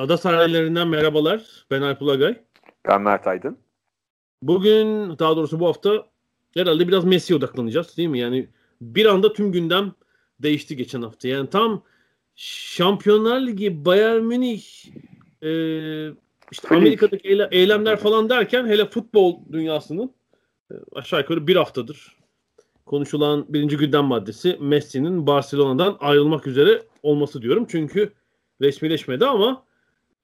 Ada sahillerinden merhabalar. Ben Alp Ulagay. Ben Mert Aydın. Bugün daha doğrusu bu hafta herhalde biraz Messi'ye odaklanacağız değil mi? Yani bir anda tüm gündem değişti geçen hafta. Yani tam Şampiyonlar Ligi, Bayern Münih, e, işte. Amerika'daki eyle- eylemler falan derken hele futbol dünyasının e, aşağı yukarı bir haftadır konuşulan birinci gündem maddesi Messi'nin Barcelona'dan ayrılmak üzere olması diyorum. Çünkü resmileşmedi ama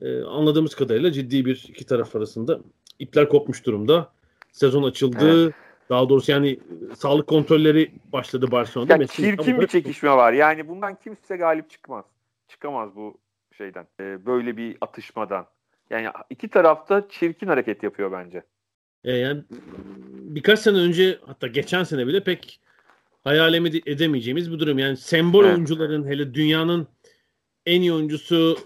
e, anladığımız kadarıyla ciddi bir iki taraf arasında ipler kopmuş durumda. Sezon açıldı. Daha doğrusu yani e, sağlık kontrolleri başladı Barcelona'da. Ya Messi çirkin bir çekişme var. Yani bundan kimse galip çıkmaz. Çıkamaz bu şeyden. Ee, böyle bir atışmadan. Yani iki tarafta çirkin hareket yapıyor bence. E, yani birkaç sene önce hatta geçen sene bile pek hayal ede- edemeyeceğimiz bir durum. Yani sembol Evet. oyuncuların hele dünyanın en iyi oyuncusu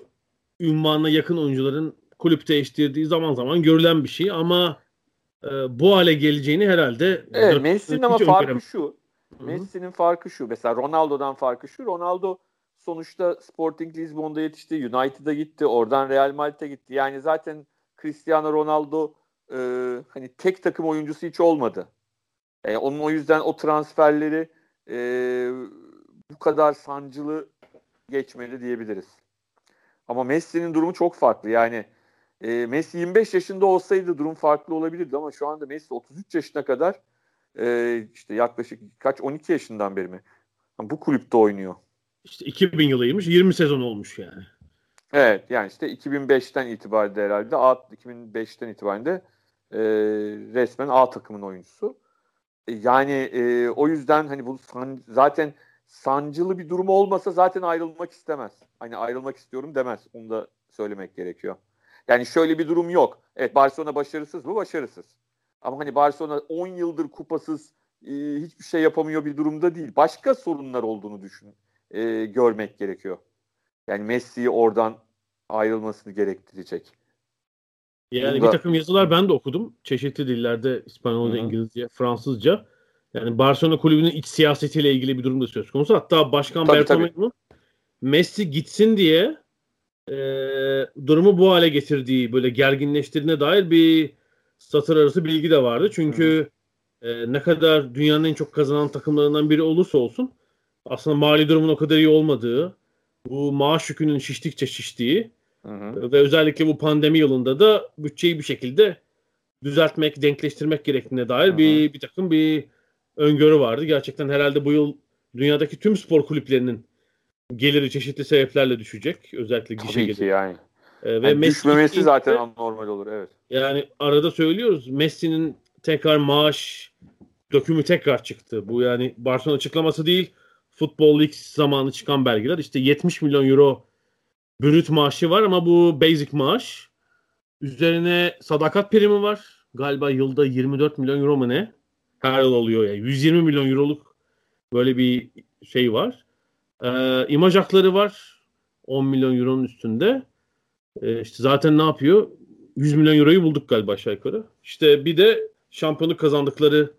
ünvanına yakın oyuncuların kulüp değiştirdiği zaman zaman görülen bir şey ama e, bu hale geleceğini herhalde Evet, Messi'nin ama farkı şu. Hı hı. Messi'nin farkı şu. Mesela Ronaldo'dan farkı şu. Ronaldo sonuçta Sporting Lisbon'da yetişti. United'a gitti. Oradan Real Madrid'e gitti. Yani zaten Cristiano Ronaldo e, hani tek takım oyuncusu hiç olmadı. E, onun o yüzden o transferleri e, bu kadar sancılı geçmeli diyebiliriz. Ama Messi'nin durumu çok farklı. Yani e, Messi 25 yaşında olsaydı durum farklı olabilirdi ama şu anda Messi 33 yaşına kadar e, işte yaklaşık kaç 12 yaşından beri mi? Bu kulüpte oynuyor. İşte 2000 yılıymış 20 sezon olmuş yani. Evet yani işte 2005'ten itibaren de herhalde A, 2005'ten itibaren de e, resmen A takımın oyuncusu. E, yani e, o yüzden hani bu san- zaten sancılı bir durum olmasa zaten ayrılmak istemez. Hani ayrılmak istiyorum demez. Onu da söylemek gerekiyor. Yani şöyle bir durum yok. Evet Barcelona başarısız mı? Başarısız. Ama hani Barcelona 10 yıldır kupasız e, hiçbir şey yapamıyor bir durumda değil. Başka sorunlar olduğunu düşün, e, görmek gerekiyor. Yani Messi'yi oradan ayrılmasını gerektirecek. Yani Bunda- bir takım yazılar ben de okudum. Çeşitli dillerde İspanyolca, Hı hı. İngilizce, Fransızca. Yani Barcelona kulübünün iç siyasetiyle ilgili bir durum da söz konusu. Hatta Başkan Tabii, Bartomeu'nun Messi gitsin diye e, durumu bu hale getirdiği, böyle gerginleştirdiğine dair bir satır arası bilgi de vardı. Çünkü e, ne kadar dünyanın en çok kazanan takımlarından biri olursa olsun aslında mali durumun o kadar iyi olmadığı, bu maaş yükünün şiştikçe şiştiği, Hı hı. ve özellikle bu pandemi yılında da bütçeyi bir şekilde düzeltmek, denkleştirmek gerektiğine dair Hı hı. bir bir takım bir öngörü vardı. Gerçekten herhalde bu yıl dünyadaki tüm spor kulüplerinin geliri çeşitli sebeplerle düşecek. Özellikle gişe Tabii geliri. yani. Ee, ve Yani Messi düşmemesi zaten anormal olur evet. yani arada söylüyoruz Messi'nin tekrar maaş dökümü tekrar çıktı. Bu yani Barcelona açıklaması değil. Futbol League zamanı çıkan belgeler. İşte 70 milyon euro brüt maaşı var ama bu basic maaş. Üzerine sadakat primi var. Galiba yılda 24 milyon euro mu ne? Her yıl oluyor yani. 120 milyon euroluk böyle bir şey var. Ee, imaj hakları var. 10 milyon euronun üstünde. Ee, işte zaten ne yapıyor? 100 milyon euroyu bulduk galiba aşağı yukarı. İşte bir de şampiyonluk kazandıkları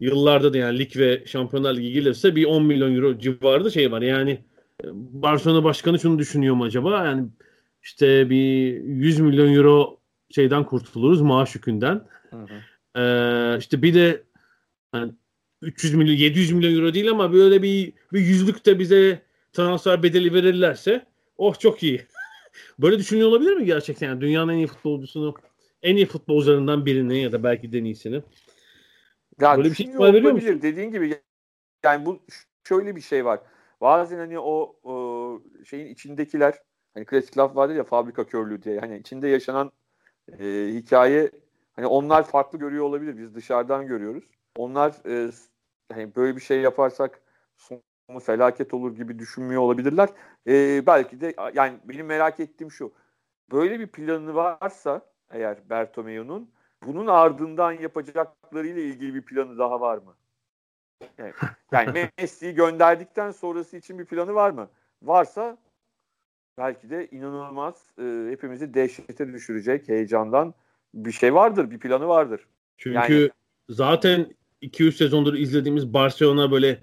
yıllarda da yani lig ve şampiyonlar ligi gelirse bir 10 milyon euro civarında şey var. Yani e, Barcelona başkanı şunu düşünüyor mu acaba? Yani işte bir 100 milyon euro şeyden kurtuluruz maaş yükünden. Hı hı. Ee, işte bir de yani 300 milyon 700 milyon euro değil ama böyle bir bir yüzlük de bize transfer bedeli verirlerse oh çok iyi. Böyle düşünüyor olabilir mi gerçekten? Yani dünyanın en iyi futbolcusunu en iyi futbolcularından birini ya da belki de en iyisini. Ya Böyle bir şey veriyor olabilir. Dediğin gibi yani bu şöyle bir şey var. Bazen hani o, o şeyin içindekiler hani klasik laf vardır ya fabrika körlüğü diye. Hani içinde yaşanan e, hikaye hani onlar farklı görüyor olabilir. Biz dışarıdan görüyoruz. Onlar e, hani böyle bir şey yaparsak sonu felaket olur gibi düşünmüyor olabilirler. E, belki de yani benim merak ettiğim şu. Böyle bir planı varsa eğer Bertomeu'nun bunun ardından yapacaklarıyla ilgili bir planı daha var mı? Yani, yani Messi'yi gönderdikten sonrası için bir planı var mı? Varsa belki de inanılmaz e, hepimizi dehşete düşürecek heyecandan bir şey vardır, bir planı vardır. Çünkü yani, zaten 2-3 sezondur izlediğimiz Barcelona böyle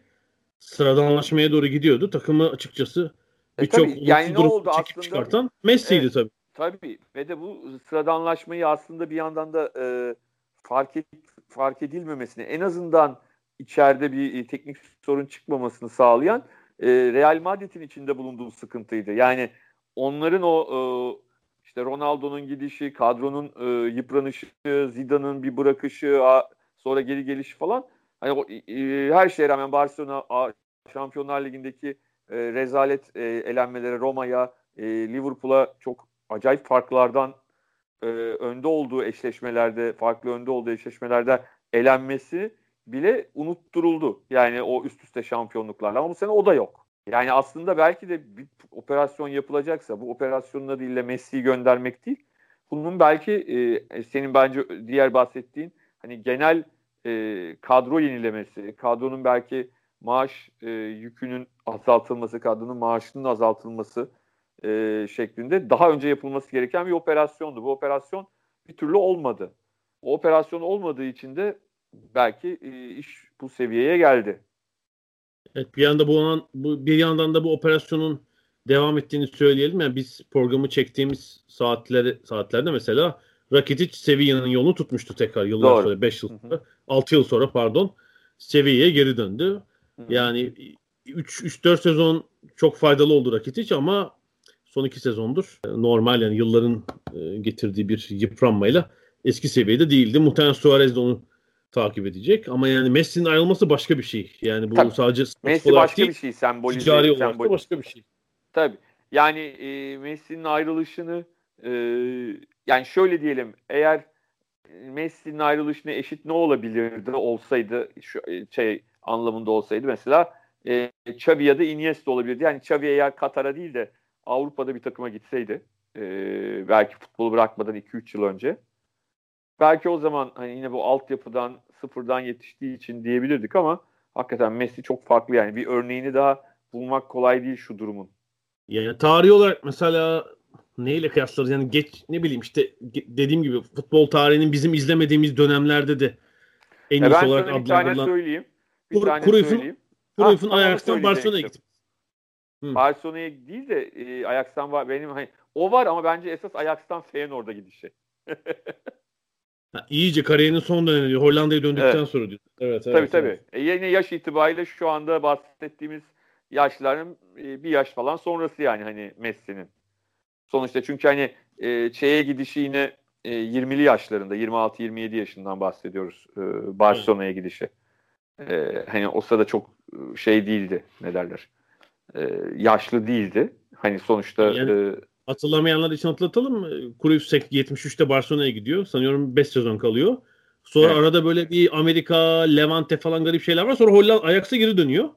sıradanlaşmaya doğru gidiyordu. Takımı açıkçası e, birçok e yani ne oldu aslında çıkartan Messi'ydi evet, tabii. Tabii ve de bu sıradanlaşmayı aslında bir yandan da e, fark et, fark edilmemesini en azından içeride bir e, teknik sorun çıkmamasını sağlayan e, Real Madrid'in içinde bulunduğu sıkıntıydı. Yani onların o e, işte Ronaldo'nun gidişi, kadronun e, yıpranışı, Zidane'ın bir bırakışı, a, sonra geri gelişi falan. Hani o, e, her şeye rağmen Barcelona a, Şampiyonlar Ligi'ndeki e, rezalet e, elenmelere Roma'ya, e, Liverpool'a çok acayip farklardan e, önde olduğu eşleşmelerde, farklı önde olduğu eşleşmelerde elenmesi bile unutturuldu. Yani o üst üste şampiyonluklarla ama bu sene o da yok. Yani aslında belki de bir operasyon yapılacaksa bu operasyonun adıyla Messi'yi göndermek değil. Bunun belki e, senin bence diğer bahsettiğin hani genel e, kadro yenilemesi, kadronun belki maaş e, yükünün azaltılması, kadronun maaşının azaltılması e, şeklinde daha önce yapılması gereken bir operasyondu. Bu operasyon bir türlü olmadı. O operasyon olmadığı için de belki e, iş bu seviyeye geldi. Evet bir yanda bu an, bu bir yandan da bu operasyonun devam ettiğini söyleyelim. Yani biz programı çektiğimiz saatleri saatlerde mesela Rakitic Sevilla'nın yolunu tutmuştu tekrar yıllar Doğru. sonra 5 yıl sonra 6 yıl sonra pardon Sevilla'ya geri döndü. Hı-hı. Yani 3 3 4 sezon çok faydalı oldu Rakitic ama son iki sezondur e, normal yani yılların e, getirdiği bir yıpranmayla eski seviyede değildi. Muhtemelen Suarez de onu takip edecek. Ama yani Messi'nin ayrılması başka bir şey. Yani bu Tabii. sadece Messi başka değil, bir şey. Sembolize, ticari olarak sembol... başka bir şey. Tabii. Yani e, Messi'nin ayrılışını e, yani şöyle diyelim eğer Messi'nin ayrılışına eşit ne olabilirdi olsaydı şu e, şey anlamında olsaydı mesela e, Xavi ya da Iniesta olabilirdi. Yani Xavi eğer Katar'a değil de Avrupa'da bir takıma gitseydi e, belki futbolu bırakmadan 2-3 yıl önce belki o zaman hani yine bu altyapıdan sıfırdan yetiştiği için diyebilirdik ama hakikaten Messi çok farklı yani bir örneğini daha bulmak kolay değil şu durumun. Yani tarihi olarak mesela neyle kıyaslarız yani geç ne bileyim işte dediğim gibi futbol tarihinin bizim izlemediğimiz dönemlerde de en iyisi olarak adlandırılan. Bir tane söyleyeyim. Bir Kur, tane Cruyff'un, söyleyeyim. Cruyff'un Ajax'tan Barcelona'ya gitti. Barcelona'ya değil de e, Ajax'tan var. Benim hani o var ama bence esas Ajax'tan Feyenoord'a gidişi. ha, iyice kariyerinin son dönemi diyor. Hollanda'ya döndükten evet. sonra diyor. Evet, tabii evet, tabii. Evet. E, yine yaş itibariyle şu anda bahsettiğimiz yaşların e, bir yaş falan sonrası yani hani Messi'nin. Sonuçta çünkü hani e, şeye gidişi yine e, 20'li yaşlarında 26-27 yaşından bahsediyoruz e, Barcelona'ya gidişi. E, hani o sırada çok e, şey değildi ne derler e, yaşlı değildi. Hani sonuçta yani, e, hatırlamayanlar için hatırlatalım? Cruyff 73'te Barcelona'ya gidiyor. Sanıyorum 5 sezon kalıyor. Sonra evet. arada böyle bir Amerika, Levante falan garip şeyler var. Sonra Hollanda Ajax'a geri dönüyor.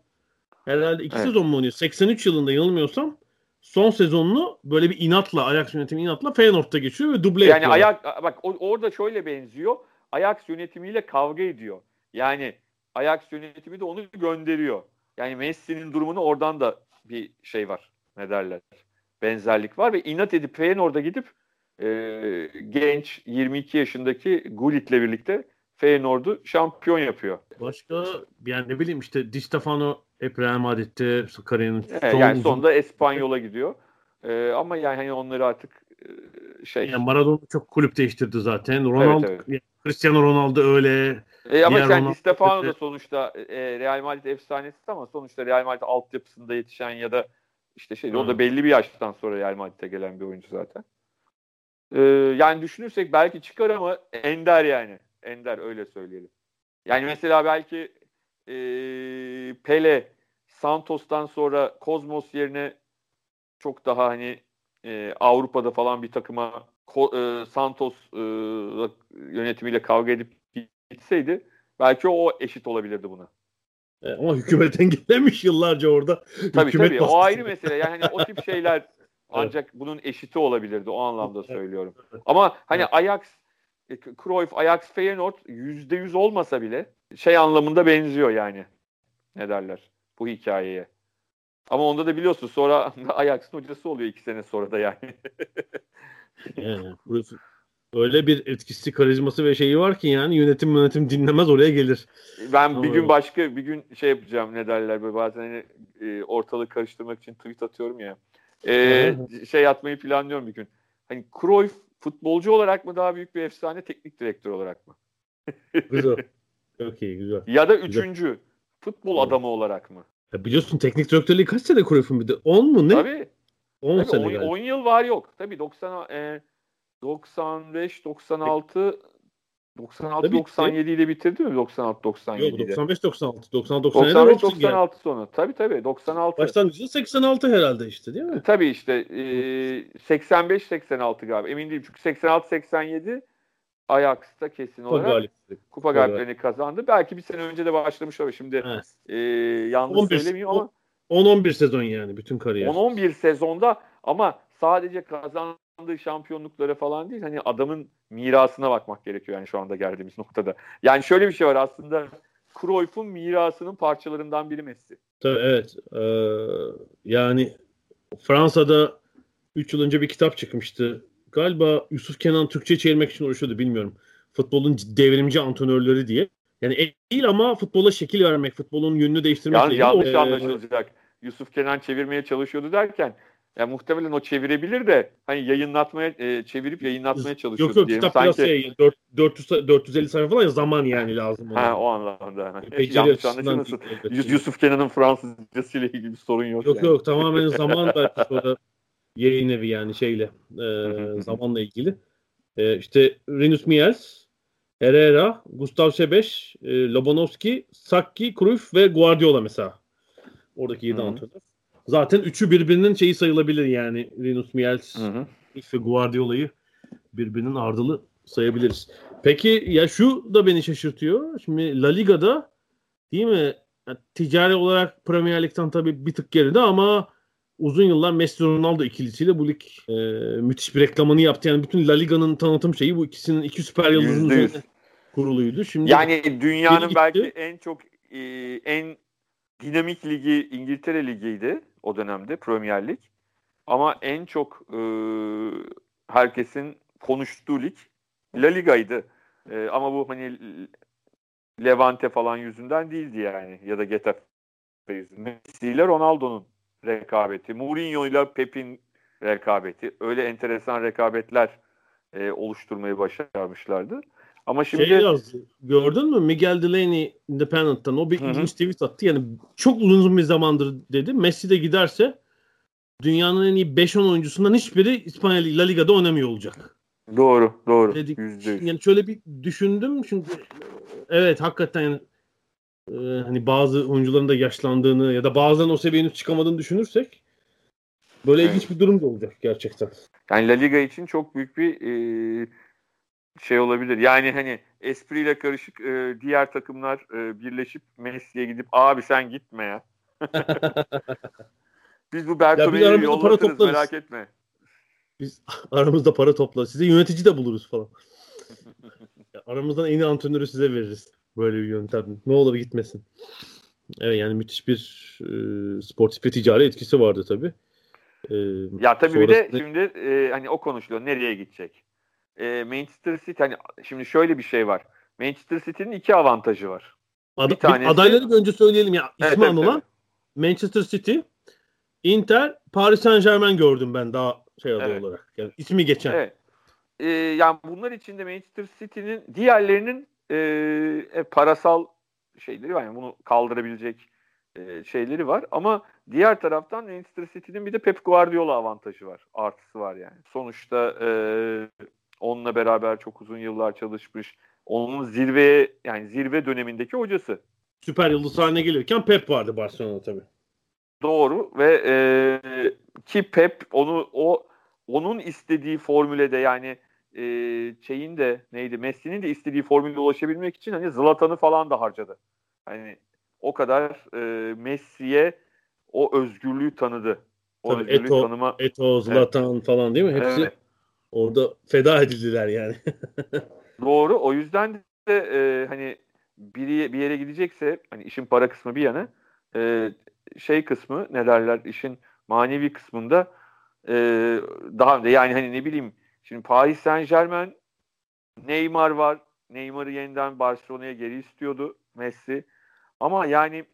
Herhalde 2 evet. sezon mu oynuyor? 83 yılında yanılmıyorsam son sezonunu böyle bir inatla Ajax yönetimi inatla Feyenoord'da geçiyor ve duble yani yapıyor. Ajax bak orada şöyle benziyor. Ajax yönetimiyle kavga ediyor. Yani Ajax yönetimi de onu gönderiyor. Yani Messi'nin durumunu oradan da bir şey var. Ne derler? Benzerlik var ve inat edip Feyenoord'a gidip e, genç 22 yaşındaki Gullit'le birlikte Feyenoord'u şampiyon yapıyor. Başka yani ne bileyim işte Di Stefano hep Real Madrid'de kariyerinin evet, son yani sonunda Espanyol'a gidiyor. Ee, ama yani hani onları artık e, şey yani Maradona çok kulüp değiştirdi zaten. Ronaldo evet, evet. Cristiano Ronaldo öyle. E, ama sen Ronaldo Stefano da sonuçta e, Real Madrid efsanesi ama sonuçta Real Madrid altyapısında yetişen ya da işte şey o da belli bir yaştan sonra Real Madrid'e gelen bir oyuncu zaten. E, yani düşünürsek belki çıkar ama ender yani. Ender öyle söyleyelim. Yani mesela belki e, Pele Santos'tan sonra Kozmos yerine çok daha hani e, Avrupa'da falan bir takıma Ko, e, Santos e, yönetimiyle kavga edip gitseydi belki o eşit olabilirdi buna. E, ama hükümet engellemiş yıllarca orada. Tabii hükümet tabii baskısı. o ayrı mesele. Yani hani o tip şeyler ancak bunun eşiti olabilirdi o anlamda söylüyorum. Ama hani Ajax, Cruyff, Ajax, Feyenoord yüzde yüz olmasa bile şey anlamında benziyor yani. Ne derler bu hikayeye. Ama onda da biliyorsun sonra Ajax'ın hocası oluyor iki sene sonra da yani. Yani burası öyle bir etkisi, karizması ve şeyi var ki yani yönetim yönetim dinlemez oraya gelir. Ben bir Doğru. gün başka bir gün şey yapacağım ne derler böyle bazen hani, e, ortalığı karıştırmak için tweet atıyorum ya. E, şey atmayı planlıyorum bir gün. Hani Cruyff futbolcu olarak mı daha büyük bir efsane teknik direktör olarak mı? Güzel. Çok iyi, güzel. Ya da üçüncü futbol Evet. adamı olarak mı? Ya biliyorsun teknik direktörlüğü kaç sene Cruyff'un bir de? 10 mu ne? Tabii. 10 tabii sene 10, galiba. 10 yıl var yok. Tabii 90 e, 95 96 96 Tabii. 97 ile bitirdi mi 96 97 Yok ile? 95 96 96 97 95 Robson geldi. 96 sonu. Tabii tabii 96. Başlangıcı 86 herhalde işte değil mi? Tabii işte e, 85-86 galiba. Emin değilim çünkü 86-87 Ajax'ta kesin Kupa olarak galipleri. kupa galiplerini kazandı. Belki bir sene önce de başlamış olabilir. Şimdi Evet. e, yanlış 11 söylemeyeyim ama 10-11 sezon yani bütün kariyer. 10-11 sezonda ama sadece kazandığı şampiyonluklara falan değil hani adamın mirasına bakmak gerekiyor yani şu anda geldiğimiz noktada. Yani şöyle bir şey var aslında Cruyff'un mirasının parçalarından biri Messi. Tabii evet. Ee, yani Fransa'da 3 yıl önce bir kitap çıkmıştı. Galiba Yusuf Kenan Türkçe çevirmek için uğraşıyordu bilmiyorum. Futbolun devrimci antrenörleri diye. Yani e- değil ama futbola şekil vermek, futbolun yönünü değiştirmek. Yalnız yanlış Ee, anlaşılacak. Yusuf Kenan çevirmeye çalışıyordu derken ya muhtemelen o çevirebilir de hani yayınlatmaya e, çevirip yayınlatmaya çalışıyordu Yok yok diyelim. kitap Sanki şey 4, 400, 450 sayfa falan ya zaman yani lazım. ona. ha, o anlamda. Beceri yanlış anlaşılmasın. Yus- Yusuf Kenan'ın Fransızcası ile ilgili bir sorun yok. Yok yani. yok tamamen zaman belki sonra yayın evi yani şeyle e, zamanla ilgili. E, işte Rinus Michels, Herrera, Gustav Sebeş, e, Lobanovski, Sakki, Cruyff ve Guardiola mesela. Oradaki 7 Hı hı. antrenör. Zaten üçü birbirinin şeyi sayılabilir yani Hı hı. ve Guardiola'yı birbirinin ardılı sayabiliriz. Peki ya şu da beni şaşırtıyor. Şimdi La Liga'da değil mi? Ya, ticari olarak Premier Lig'den tabii bir tık geride ama uzun yıllar Messi Ronaldo ikilisiyle bu lig e, müthiş bir reklamını yaptı. Yani bütün La Liga'nın tanıtım şeyi bu ikisinin iki süper yıldızın üzerine kuruluydu. Şimdi Yani dünyanın belki en çok e, en dinamik ligi İngiltere Ligi'ydi o dönemde Premier Lig. Ama en çok e, herkesin konuştuğu lig La Liga'ydı. E, ama bu hani Levante falan yüzünden değildi yani ya da Getafe yüzünden. Messi ile Ronaldo'nun rekabeti, Mourinho ile Pep'in rekabeti. Öyle enteresan rekabetler e, oluşturmayı başarmışlardı. Ama şimdi şey yazdı. Gördün mü? Miguel Delaney Independent'tan o bir ilginç tweet attı. Yani çok uzun bir zamandır dedi. Messi de giderse dünyanın en iyi 5-10 oyuncusundan hiçbiri İspanya La Liga'da oynamıyor olacak. doğru, doğru. Dedik. Yüzde yüz. Yani şöyle bir düşündüm çünkü evet hakikaten yani, e, hani bazı oyuncuların da yaşlandığını ya da bazen o seviyeye henüz çıkamadığını düşünürsek böyle Evet. ilginç bir durum da olacak gerçekten. Yani La Liga için çok büyük bir e, şey olabilir. Yani hani espriyle karışık e, diğer takımlar e, birleşip Messi'ye gidip abi sen gitme ya. Biz bu Bertome'yi para yollatırız toplarız. merak etme. Biz aramızda para topla. Size yönetici de buluruz falan. Aramızdan en iyi antrenörü size veririz. Böyle bir yöntem. Ne olur gitmesin. Evet yani müthiş bir e, sportif ve ticari etkisi vardı tabii. E, Ya tabii bir de sonrasında- şimdi e, hani o konuşuluyor. Nereye gidecek? E, Manchester City hani şimdi şöyle bir şey var. Manchester City'nin iki avantajı var. Ad- bir tanesi- adayları önce söyleyelim ya. İsmi evet, anılan evet. Manchester City, Inter, Paris Saint Germain gördüm ben daha şey aday Evet. olarak. Yani ismi geçen. Evet. Ee, yani bunlar içinde Manchester City'nin diğerlerinin e, e, parasal şeyleri var. Yani bunu kaldırabilecek e, şeyleri var. Ama diğer taraftan Manchester City'nin bir de Pep Guardiola avantajı var. Artısı var yani. Sonuçta e, onunla beraber çok uzun yıllar çalışmış. Onun zirveye yani zirve dönemindeki hocası. Süper yıldız haline gelirken Pep vardı Barcelona'da tabii. Doğru ve e, ki Pep onu o onun istediği formülede yani e, şeyin de neydi Messi'nin de istediği formüle ulaşabilmek için hani Zlatan'ı falan da harcadı. Hani o kadar e, Messi'ye o özgürlüğü tanıdı. O Tabii Eto, tanıma... Eto, Zlatan evet. falan değil mi? Hepsi evet. Orada feda edildiler yani. Doğru. O yüzden de e, hani biri bir yere gidecekse hani işin para kısmı bir yana e, şey kısmı ne derler işin manevi kısmında e, daha yani hani ne bileyim şimdi Paris Saint Germain Neymar var. Neymar'ı yeniden Barcelona'ya geri istiyordu Messi. Ama yani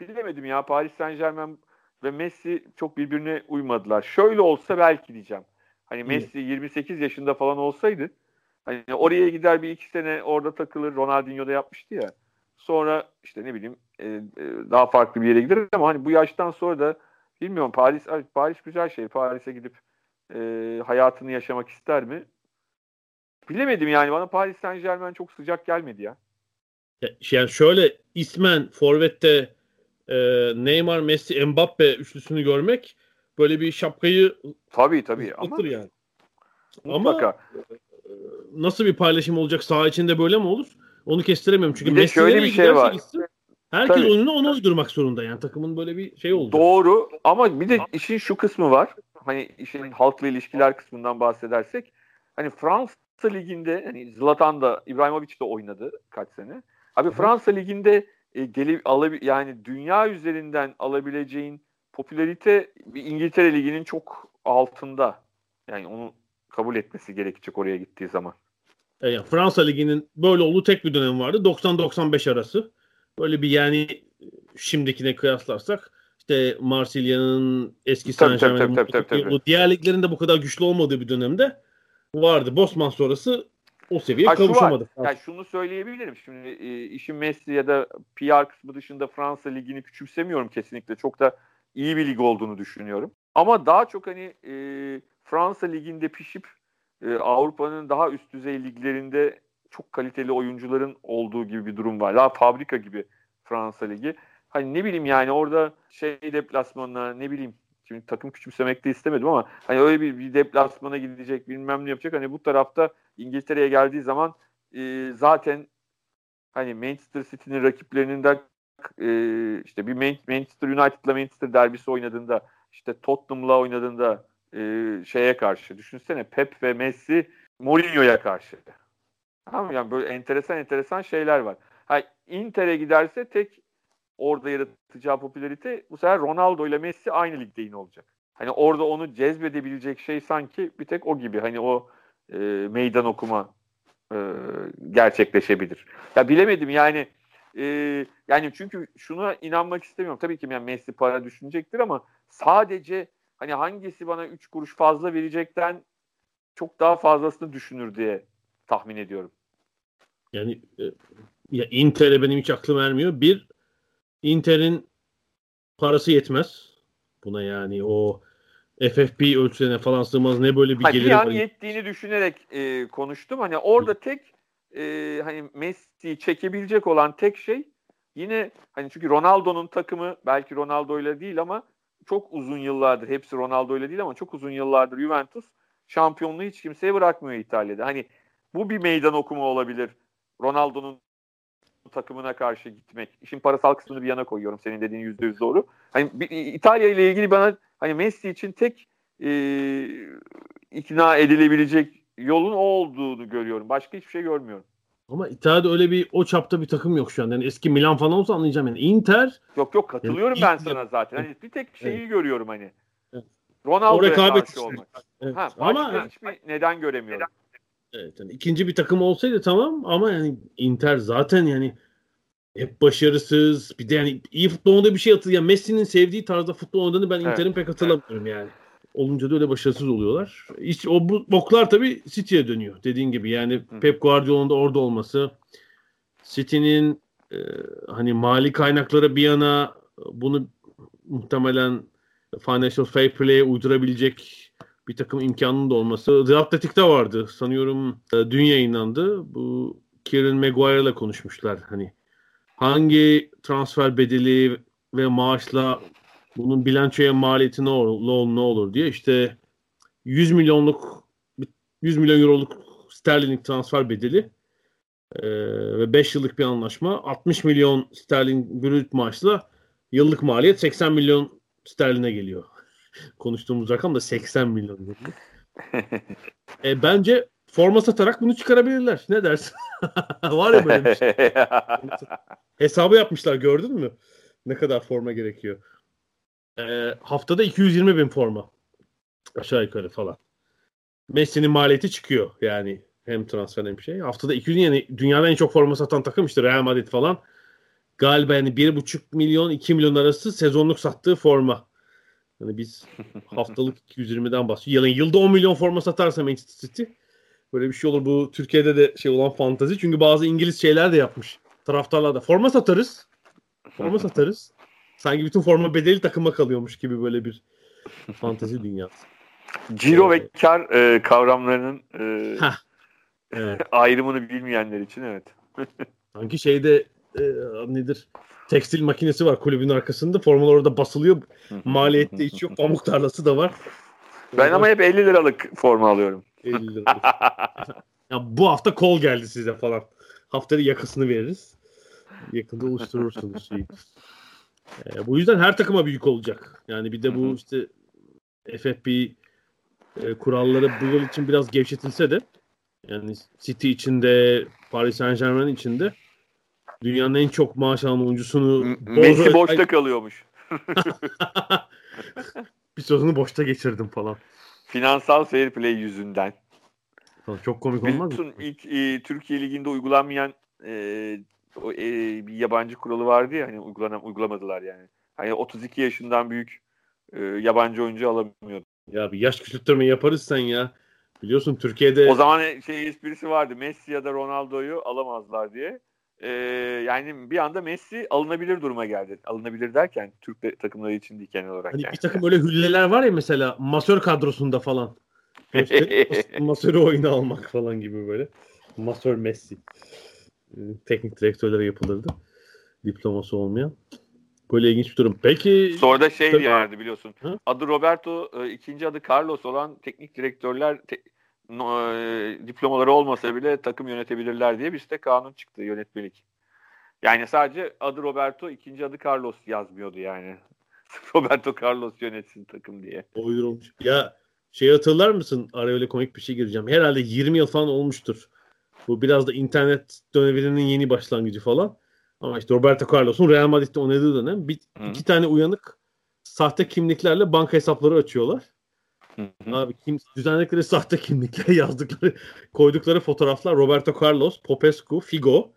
bilemedim ya Paris Saint Germain ve Messi çok birbirine uymadılar. Şöyle olsa belki diyeceğim. Hani Messi 28 yaşında falan olsaydı hani oraya gider bir iki sene orada takılır. Ronaldinho da yapmıştı ya. Sonra işte ne bileyim e, e, daha farklı bir yere gider ama hani bu yaştan sonra da bilmiyorum Paris Paris güzel şey. Paris'e gidip e, hayatını yaşamak ister mi? Bilemedim yani bana Paris Saint Germain çok sıcak gelmedi ya. Yani şöyle ismen Forvet'te e, Neymar, Messi, Mbappe üçlüsünü görmek böyle bir şapkayı tabii tabii ama yani. Mutlaka. Ama e, nasıl bir paylaşım olacak saha içinde böyle mi olur? Onu kestiremiyorum çünkü şöyle bir şey var. Gitsin, herkes tabii. oyununu ona uydurmak zorunda yani takımın böyle bir şey oldu. Doğru ama bir de işin şu kısmı var. Hani işin halkla ilişkiler kısmından bahsedersek hani Fransa liginde hani Zlatan da İbrahimovic de oynadı kaç sene. Abi Fransa liginde e, gelip alabi yani dünya üzerinden alabileceğin popülarite İngiltere liginin çok altında. Yani onu kabul etmesi gerekecek oraya gittiği zaman. E, yani Fransa liginin böyle olduğu tek bir dönem vardı. 90-95 arası. Böyle bir yani şimdikine kıyaslarsak işte Marsilya'nın eski Saint Germain'in diğer liglerin de bu kadar güçlü olmadığı bir dönemde vardı. Bosman sonrası o seviyeye ha, kavuşamadı. Şu yani şunu söyleyebilirim. Şimdi e, işin Messi ya da PR kısmı dışında Fransa ligini küçümsemiyorum kesinlikle. Çok da iyi bir lig olduğunu düşünüyorum. Ama daha çok hani e, Fransa liginde pişip e, Avrupa'nın daha üst düzey liglerinde çok kaliteli oyuncuların olduğu gibi bir durum var. Daha fabrika gibi Fransa ligi. Hani ne bileyim yani orada şey deplasmanına ne bileyim Şimdi takım küçümsemek de istemedim ama hani öyle bir, bir deplasmana gidecek bilmem ne yapacak. Hani bu tarafta İngiltere'ye geldiği zaman e, zaten hani Manchester City'nin rakiplerinden e, işte bir Manchester United'la Manchester derbisi oynadığında işte Tottenham'la oynadığında e, şeye karşı düşünsene Pep ve Messi Mourinho'ya karşı. Tamam yani böyle enteresan enteresan şeyler var. Ha, Inter'e giderse tek orada yaratacağı popülarite bu sefer Ronaldo ile Messi aynı ligde yine olacak. Hani orada onu cezbedebilecek şey sanki bir tek o gibi. Hani o e, meydan okuma e, gerçekleşebilir. Ya bilemedim yani e, yani çünkü şuna inanmak istemiyorum. Tabii ki yani Messi para düşünecektir ama sadece hani hangisi bana 3 kuruş fazla verecekten çok daha fazlasını düşünür diye tahmin ediyorum. Yani e, ya Inter'e benim hiç aklım ermiyor. Bir Inter'in parası yetmez. Buna yani o FFP ölçülerine falan sığmaz. Ne böyle bir gelir var. yettiğini düşünerek e, konuştum. Hani orada tek e, hani Messi'yi çekebilecek olan tek şey yine hani çünkü Ronaldo'nun takımı belki Ronaldo ile değil ama çok uzun yıllardır hepsi Ronaldo ile değil ama çok uzun yıllardır Juventus şampiyonluğu hiç kimseye bırakmıyor İtalya'da. Hani bu bir meydan okuma olabilir. Ronaldo'nun takımına karşı gitmek. İşin parasal kısmını bir yana koyuyorum. Senin dediğin yüzde yüz doğru. Hani bir, İtalya ile ilgili bana hani Messi için tek e, ikna edilebilecek yolun o olduğunu görüyorum. Başka hiçbir şey görmüyorum. Ama İtalya'da öyle bir o çapta bir takım yok şu an. Yani eski Milan falan olsa anlayacağım yani. Inter Yok yok katılıyorum yani, ben sana zaten. Hani bir tek şeyi evet. görüyorum hani. Evet. Ronaldo'ya karşı olmak. Evet. Ha, ama hiçbir neden göremiyorum. Evet, yani ikinci bir takım olsaydı tamam ama yani Inter zaten yani hep başarısız. Bir de yani iyi futbolda bir şey atıyor. Yani Messi'nin sevdiği tarzda futbol oynadığını ben Inter'in evet. pek hatırlamıyorum yani. Olunca da öyle başarısız oluyorlar. Hiç, o bu boklar tabii City'ye dönüyor. Dediğin gibi yani Hı. Pep Guardiola'nın da orada olması. City'nin e, hani mali kaynaklara bir yana bunu muhtemelen financial fair play'e uydurabilecek bir takım imkanının da olması. The Athletic'te vardı. Sanıyorum e, dün yayınlandı. Bu Kieran Maguire'la konuşmuşlar. Hani hangi transfer bedeli ve maaşla bunun bilançoya maliyeti ne olur, ne olur diye işte 100 milyonluk 100 milyon euroluk sterlinlik transfer bedeli Ee, ve 5 yıllık bir anlaşma. 60 milyon sterlin brüt maaşla yıllık maliyet 80 milyon sterline geliyor. Konuştuğumuz rakam da 80 milyon. e, bence forma satarak bunu çıkarabilirler. Ne dersin? Var ya böyle bir şey. Hesabı yapmışlar gördün mü? Ne kadar forma gerekiyor. E, haftada 220 bin forma. Aşağı yukarı falan. Messi'nin maliyeti çıkıyor yani. Hem transfer hem şey. Haftada 200 yani dünyada en çok forma satan takım işte Real Madrid falan. Galiba yani 1,5 milyon 2 milyon arası sezonluk sattığı forma. Yani biz haftalık 220'den bahsediyoruz. Yani yılda 10 milyon forma satarsa Manchester City böyle bir şey olur. Bu Türkiye'de de şey olan fantazi. Çünkü bazı İngiliz şeyler de yapmış. Taraftarlar da forma satarız. Forma satarız. Sanki bütün forma bedeli takıma kalıyormuş gibi böyle bir fantazi dünyası. Ciro ve kar e, kavramlarının e, evet. ayrımını bilmeyenler için evet. Sanki şeyde e, nedir? Tekstil makinesi var kulübün arkasında. Formalar orada basılıyor. Maliyette hiç yok. Pamuk tarlası da var. Ben ama hep 50 liralık forma alıyorum. 50 liralık. ya bu hafta kol geldi size falan. Haftaya yakasını veririz. Yakında oluşturursunuz şeyi. E, bu yüzden her takıma büyük olacak. Yani bir de bu işte FFP e, kuralları bu yıl için biraz gevşetilse de yani City içinde Paris Saint Germain içinde dünyanın en çok maaş alan oyuncusunu Messi boşta kalıyormuş. bir sözünü boşta geçirdim falan. Finansal fair play yüzünden. Çok komik olmaz mı? ilk e, Türkiye Ligi'nde uygulanmayan e, o, e, bir yabancı kuralı vardı ya hani uygulanan, uygulamadılar yani. Hani 32 yaşından büyük e, yabancı oyuncu alamıyordu. Ya bir yaş küçültme yaparız sen ya. Biliyorsun Türkiye'de... O zaman şey esprisi vardı. Messi ya da Ronaldo'yu alamazlar diye. Ee, yani bir anda Messi alınabilir duruma geldi. Alınabilir derken Türk takımları için değil genel olarak. Hani yani. bir takım öyle hülleler var ya mesela masör kadrosunda falan. masörü oyuna almak falan gibi böyle. Masör Messi. Ee, teknik direktörlere yapılırdı. Diploması olmayan. Böyle ilginç bir durum. Peki sonra da şey vardı biliyorsun. Hı? Adı Roberto, e, ikinci adı Carlos olan teknik direktörler te, no, e, diplomaları olmasa bile takım yönetebilirler diye bir site kanun çıktı yönetmelik. Yani sadece adı Roberto, ikinci adı Carlos yazmıyordu yani. Roberto Carlos yönetsin takım diye. Uydurulmuş. Ya şey hatırlar mısın? Araya öyle komik bir şey gireceğim. Herhalde 20 yıl falan olmuştur. Bu biraz da internet döneminin yeni başlangıcı falan. Ama işte Roberto Carlos'un Real Madrid'de oynadığı dönem bir, iki tane uyanık sahte kimliklerle banka hesapları açıyorlar. Hı-hı. Abi kim düzenledikleri sahte kimlikler yazdıkları koydukları fotoğraflar Roberto Carlos, Popescu, Figo.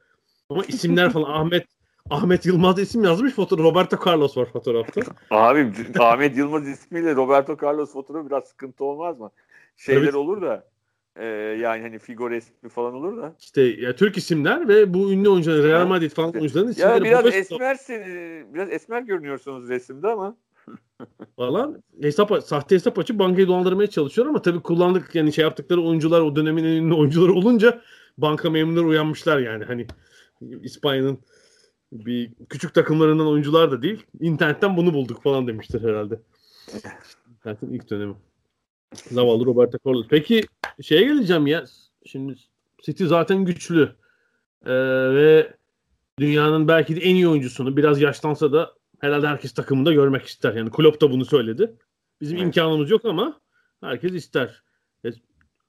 Ama isimler falan Ahmet Ahmet Yılmaz isim yazmış fotoğraf. Roberto Carlos var fotoğrafta. Abi Ahmet Yılmaz ismiyle Roberto Carlos fotoğrafı biraz sıkıntı olmaz mı? Şeyler evet. olur da ee, yani hani Figo resmi falan olur da. İşte ya Türk isimler ve bu ünlü oyuncular Real Madrid falan oyuncuların isimleri. Ya biraz esmer biraz esmer görünüyorsunuz resimde ama. falan hesap sahte hesap açıp bankayı dolandırmaya çalışıyor ama tabii kullandık yani şey yaptıkları oyuncular o dönemin en ünlü oyuncuları olunca banka memurları uyanmışlar yani hani İspanya'nın bir küçük takımlarından oyuncular da değil. internetten bunu bulduk falan demiştir herhalde. İnternetin ilk dönemi. Zavallı Roberto Carlos. Peki şeye geleceğim ya. Şimdi City zaten güçlü. Ee, ve dünyanın belki de en iyi oyuncusunu biraz yaşlansa da herhalde herkes takımında görmek ister. Yani Klopp da bunu söyledi. Bizim evet. imkanımız yok ama herkes ister. E,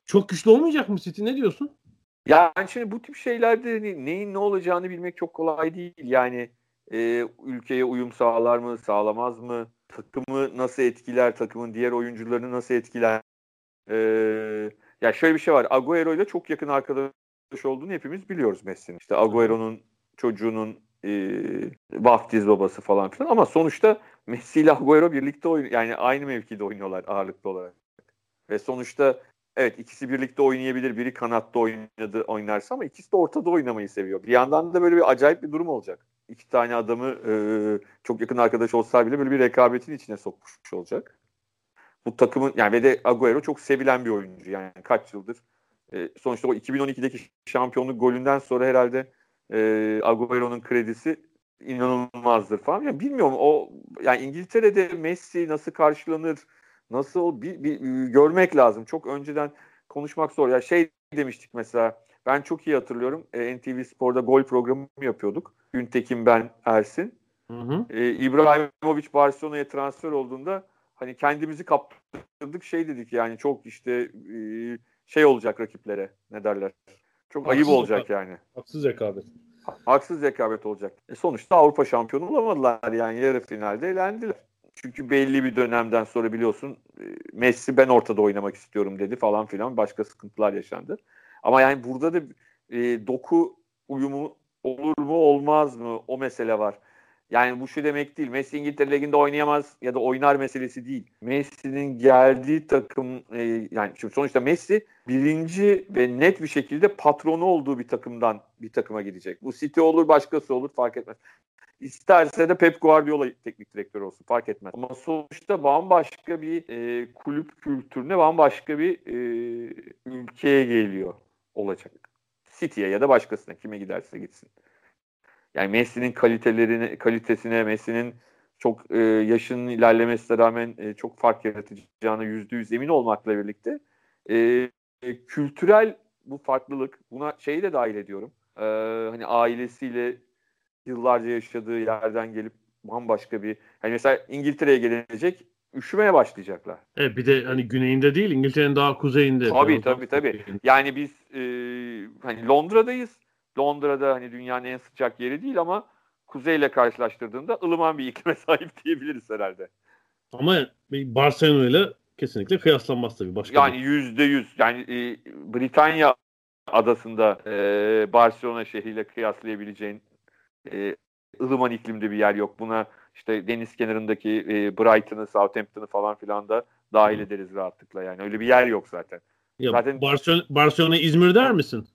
çok güçlü olmayacak mı City? Ne diyorsun? Yani şimdi bu tip şeylerde hani neyin ne olacağını bilmek çok kolay değil. Yani e, ülkeye uyum sağlar mı, sağlamaz mı? Takımı nasıl etkiler, takımın diğer oyuncularını nasıl etkiler? E, ya şöyle bir şey var. Agüero ile çok yakın arkadaş olduğunu hepimiz biliyoruz Messi'nin. İşte Agüero'nun çocuğunun e, vaftiz babası falan filan ama sonuçta Messi ile Agüero birlikte oyun yani aynı mevkide oynuyorlar ağırlıklı olarak. Ve sonuçta evet ikisi birlikte oynayabilir. Biri kanatta oynadı oynarsa ama ikisi de ortada oynamayı seviyor. Bir yandan da böyle bir acayip bir durum olacak. İki tane adamı e, çok yakın arkadaş olsa bile böyle bir rekabetin içine sokmuş olacak bu takımın yani ve de Agüero çok sevilen bir oyuncu yani kaç yıldır. E, sonuçta o 2012'deki şampiyonluk golünden sonra herhalde e, Agüero'nun kredisi inanılmazdır falan. Yani bilmiyorum o yani İngiltere'de Messi nasıl karşılanır, nasıl bir, bir, görmek lazım. Çok önceden konuşmak zor. Ya şey demiştik mesela Ben çok iyi hatırlıyorum. E, NTV Spor'da gol programı yapıyorduk. Güntekin ben Ersin. Hı hı. E, İbrahimovic Barcelona'ya transfer olduğunda hani kendimizi kaptırdık şey dedik yani çok işte e, şey olacak rakiplere ne derler. Çok Haksız ayıp olacak rekabet. yani. Haksız rekabet. Haksız rekabet olacak. E sonuçta Avrupa şampiyonu olamadılar yani yarı finalde elendiler. Çünkü belli bir dönemden sonra biliyorsun e, Messi ben ortada oynamak istiyorum dedi falan filan başka sıkıntılar yaşandı. Ama yani burada da e, doku uyumu olur mu olmaz mı o mesele var. Yani bu şu demek değil. Messi İngiltere Ligi'nde oynayamaz ya da oynar meselesi değil. Messi'nin geldiği takım e, yani şimdi sonuçta Messi birinci ve net bir şekilde patronu olduğu bir takımdan bir takıma gidecek. Bu City olur başkası olur fark etmez. İsterse de Pep Guardiola teknik direktör olsun fark etmez. Ama sonuçta bambaşka bir e, kulüp kültürüne bambaşka bir e, ülkeye geliyor olacak. City'ye ya da başkasına kime giderse gitsin. Yani Messi'nin kalitelerini kalitesine Messi'nin çok e, yaşının ilerlemesine rağmen e, çok fark yaratacağına yüzde yüz emin olmakla birlikte e, e, kültürel bu farklılık buna şeyi de dahil ediyorum. E, hani ailesiyle yıllarca yaşadığı yerden gelip bambaşka bir hani mesela İngiltere'ye gelecek üşümeye başlayacaklar. Evet bir de hani güneyinde değil İngiltere'nin daha kuzeyinde. Tabii tabii tabii. Yani biz e, hani Londra'dayız. Londra'da hani dünyanın en sıcak yeri değil ama kuzeyle karşılaştırdığında ılıman bir iklime sahip diyebiliriz herhalde. Ama Barcelona ile kesinlikle kıyaslanmaz tabii. Başka yani yüzde yüz. Yani e, Britanya adasında e, Barcelona şehriyle kıyaslayabileceğin e, ılıman iklimde bir yer yok. Buna işte deniz kenarındaki e, Brighton'ı, Southampton'ı falan filan da dahil ederiz rahatlıkla yani. Öyle bir yer yok zaten. Ya zaten Barcelona, Barcelona İzmir der misin?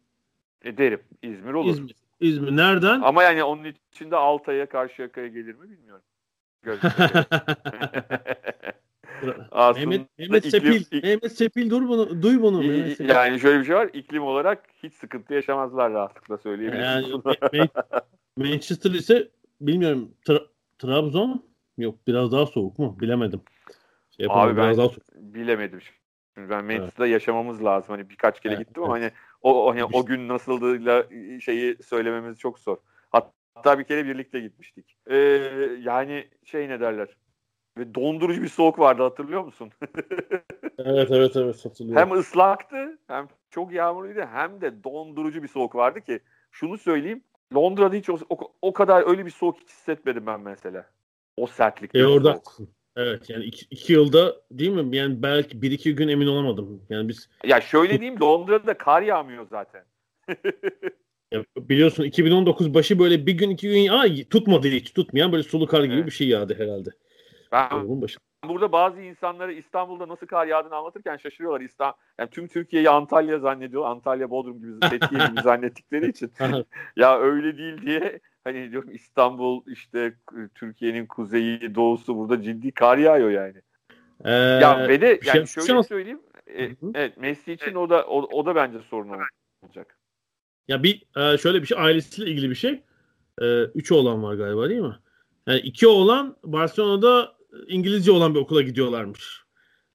Ederim. İzmir olur. İzmir. İzmir nereden? Ama yani onun içinde Altay'a karşı yakaya gelir mi bilmiyorum. Mehmet, Mehmet iklim, Sepil, ik, Mehmet Sepil dur bunu, duy bunu. I, yani şöyle bir şey var. İklim olarak hiç sıkıntı yaşamazlar rahatlıkla söyleyebilirim. Yani Manchester ise bilmiyorum Tra- Trabzon yok biraz daha soğuk mu? Bilemedim. Şey Abi ben daha soğuk. bilemedim. Şimdi ben Manchester'da evet. yaşamamız lazım. Hani birkaç kere evet, gittim ama evet. hani o hani o gün nasıldığıyla şeyi söylememiz çok zor. Hatta bir kere birlikte gitmiştik. Ee, yani şey ne derler? Ve dondurucu bir soğuk vardı hatırlıyor musun? evet evet evet hatırlıyorum. Hem ıslaktı hem çok yağmurluydu hem de dondurucu bir soğuk vardı ki şunu söyleyeyim Londra'da hiç o, o, o kadar öyle bir soğuk hissetmedim ben mesela. O sertlikte. E orada soğuk. Evet yani iki, iki yılda değil mi? Yani belki bir iki gün emin olamadım. Yani biz Ya şöyle diyeyim Londra'da kar yağmıyor zaten. ya biliyorsun 2019 başı böyle bir gün iki gün aa, tutmadı hiç tutmayan böyle sulu kar gibi evet. bir şey yağdı herhalde. Ben başı. Burada bazı insanları İstanbul'da nasıl kar yağdığını anlatırken şaşırıyorlar. İstanbul, yani tüm Türkiye'yi Antalya zannediyor. Antalya, Bodrum gibi, Fethiye gibi zannettikleri için. ya öyle değil diye hani diyorum İstanbul işte Türkiye'nin kuzeyi, doğusu burada ciddi kar yağıyor yani. Ee, ya ve de yani şey, şöyle söyleyeyim. E, evet Messi için o da o, o da bence sorun olacak. Ya bir e, şöyle bir şey ailesiyle ilgili bir şey. E, üç oğlan var galiba değil mi? Yani iki oğlan Barcelona'da İngilizce olan bir okula gidiyorlarmış.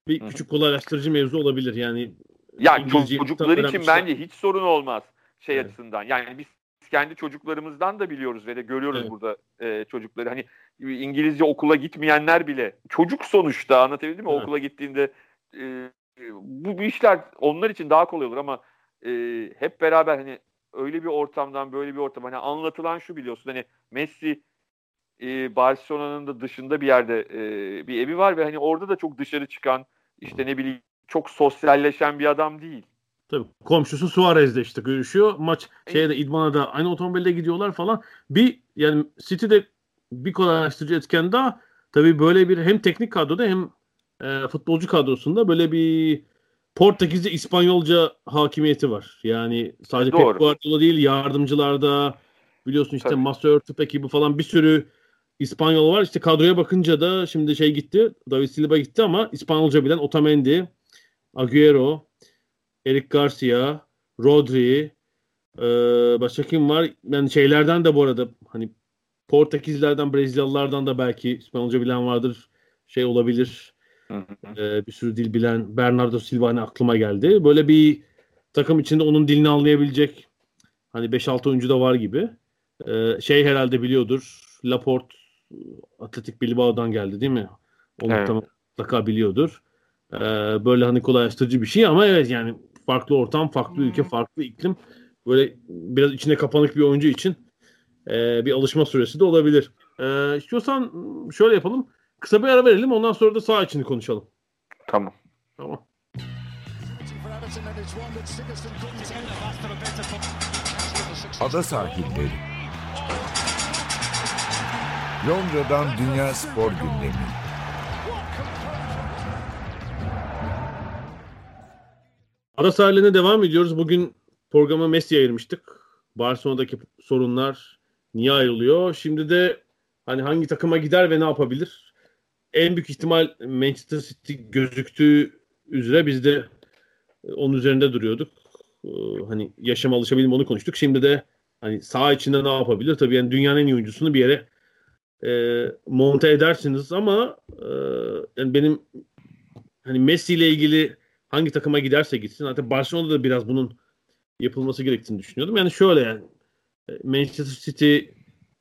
Bir Hı. küçük kolaylaştırıcı mevzu olabilir yani. Ya çocuklar için bence hiç sorun olmaz şey evet. açısından. Yani biz kendi çocuklarımızdan da biliyoruz ve de görüyoruz evet. burada e, çocukları. Hani İngilizce okula gitmeyenler bile çocuk sonuçta anlatabildim mi? Evet. Okula gittiğinde e, bu, bu işler onlar için daha kolay olur ama e, hep beraber hani öyle bir ortamdan böyle bir ortam hani anlatılan şu biliyorsun hani Messi e, Barcelona'nın da dışında bir yerde e, bir evi var ve hani orada da çok dışarı çıkan işte ne bileyim çok sosyalleşen bir adam değil. Tabii komşusu Suarez'de işte görüşüyor. Maç şeyde İdman'a da aynı otomobilde gidiyorlar falan. Bir yani City'de bir kolaylaştırıcı etken daha tabii böyle bir hem teknik kadroda hem e, futbolcu kadrosunda böyle bir Portekizce İspanyolca hakimiyeti var. Yani sadece Doğru. Pep Guardiola değil yardımcılarda biliyorsun işte Masör, Tüpek gibi falan bir sürü İspanyol var. İşte kadroya bakınca da şimdi şey gitti. David Silva gitti ama İspanyolca bilen Otamendi, Agüero, Eric Garcia, Rodri, e, başka kim var? Yani şeylerden de bu arada hani Portekizlerden, Brezilyalılardan da belki İspanyolca bilen vardır. Şey olabilir. e, bir sürü dil bilen Bernardo Silva hani aklıma geldi. Böyle bir takım içinde onun dilini anlayabilecek hani 5-6 oyuncu da var gibi. Ee, şey herhalde biliyordur. Laporte Atletik Bilbao'dan geldi değil mi? Onu evet. mutlaka biliyordur. Ee, böyle hani kolaylaştırıcı bir şey ama evet yani farklı ortam, farklı ülke, farklı iklim. Böyle biraz içine kapanık bir oyuncu için e, bir alışma süresi de olabilir. E, istiyorsan şöyle yapalım. Kısa bir ara verelim. Ondan sonra da sağ içini konuşalım. Tamam. Tamam. Ada sahilleri. Londra'dan Dünya Spor Gündemi. Ada sahillerine devam ediyoruz. Bugün programı Messi'ye ayırmıştık. Barcelona'daki sorunlar niye ayrılıyor? Şimdi de hani hangi takıma gider ve ne yapabilir? En büyük ihtimal Manchester City gözüktüğü üzere biz de onun üzerinde duruyorduk. Ee, hani yaşama alışabildim onu konuştuk. Şimdi de hani sağ içinde ne yapabilir? Tabii yani dünyanın en iyi oyuncusunu bir yere e, monte edersiniz ama e, yani benim hani Messi ile ilgili hangi takıma giderse gitsin. Hatta Barcelona'da da biraz bunun yapılması gerektiğini düşünüyordum. Yani şöyle yani e, Manchester City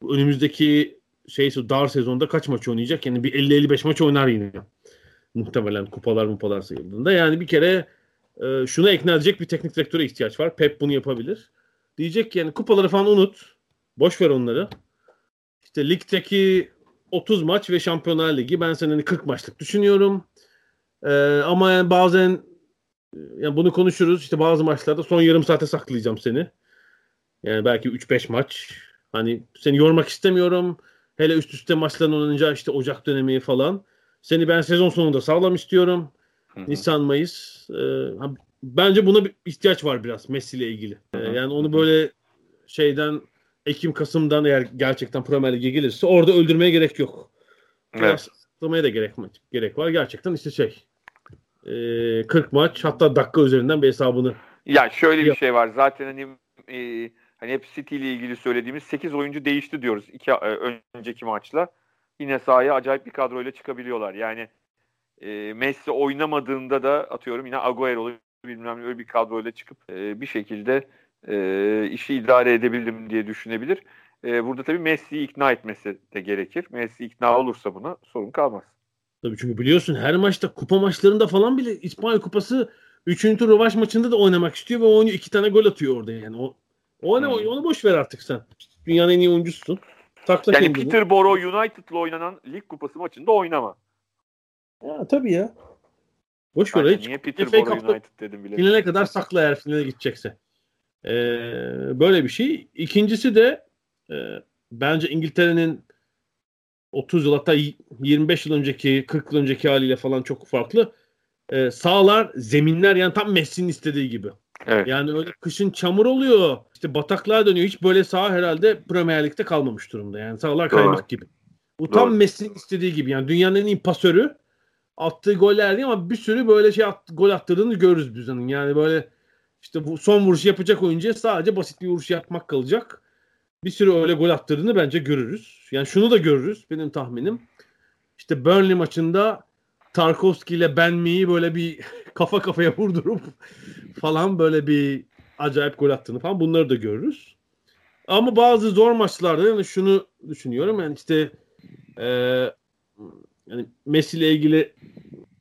önümüzdeki şey dar sezonda kaç maç oynayacak? Yani bir 50-55 maç oynar yine. Muhtemelen kupalar mupalar sayıldığında. Yani bir kere e, şuna ikna edecek bir teknik direktöre ihtiyaç var. Pep bunu yapabilir. Diyecek ki yani kupaları falan unut. Boş ver onları. İşte ligdeki 30 maç ve Şampiyonlar Ligi ben senin 40 hani maçlık düşünüyorum. Ee, ama yani bazen yani bunu konuşuruz. İşte bazı maçlarda son yarım saate saklayacağım seni. Yani belki 3-5 maç. Hani seni yormak istemiyorum. Hele üst üste maçların oynanınca işte Ocak dönemi falan. Seni ben sezon sonunda sağlam istiyorum. Hı-hı. Nisan, Mayıs. Ee, bence buna bir ihtiyaç var biraz Messi ile ilgili. Ee, yani onu böyle şeyden Ekim, Kasım'dan eğer gerçekten Premier Lig'e gelirse orada öldürmeye gerek yok. Evet. da gerek, gerek var. Gerçekten işte şey e, 40 maç hatta dakika üzerinden bir hesabını ya şöyle bir şey var. Zaten hani e, hani hep City ile ilgili söylediğimiz 8 oyuncu değişti diyoruz iki e, önceki maçla. Yine sahaya acayip bir kadroyla çıkabiliyorlar. Yani e, Messi oynamadığında da atıyorum yine Agüero bilmem ne öyle bir kadroyla çıkıp e, bir şekilde e, işi idare edebildim diye düşünebilir. E, burada tabii Messi'yi ikna etmesi de gerekir. Messi ikna olursa buna sorun kalmaz. Tabii çünkü biliyorsun her maçta kupa maçlarında falan bile İspanya Kupası 3. tur rövaş maçında da oynamak istiyor ve oynuyor. iki tane gol atıyor orada yani. O, o ne, hmm. onu boş ver artık sen. Dünyanın en iyi oyuncusun. Takla yani kendini. Peterborough United'la oynanan lig kupası maçında oynama. Ya tabii ya. Boş ver. Hiç, niye Peterborough United dedim bile. Finale kadar sakla eğer finale gidecekse. Ee, böyle bir şey. İkincisi de e, bence İngiltere'nin 30 yıl hatta 25 yıl önceki 40 yıl önceki haliyle falan çok farklı. Ee, sağlar, zeminler yani tam Messi'nin istediği gibi. Evet. Yani öyle kışın çamur oluyor. İşte bataklığa dönüyor. Hiç böyle sağ herhalde Premier Lig'de kalmamış durumda. Yani sağlar kaymak Doğru. gibi. Bu Doğru. tam Messi'nin istediği gibi. Yani dünyanın en iyi pasörü attığı goller değil ama bir sürü böyle şey at, gol attırdığını görürüz biz onun. Yani böyle işte bu son vuruşu yapacak oyuncuya sadece basit bir vuruş yapmak kalacak. Bir sürü öyle gol attırdığını bence görürüz. Yani şunu da görürüz benim tahminim. İşte Burnley maçında Tarkovski ile Benmi'yi böyle bir kafa kafaya vurdurup falan böyle bir acayip gol attığını falan bunları da görürüz. Ama bazı zor maçlarda yani şunu düşünüyorum yani işte e, yani Messi ile ilgili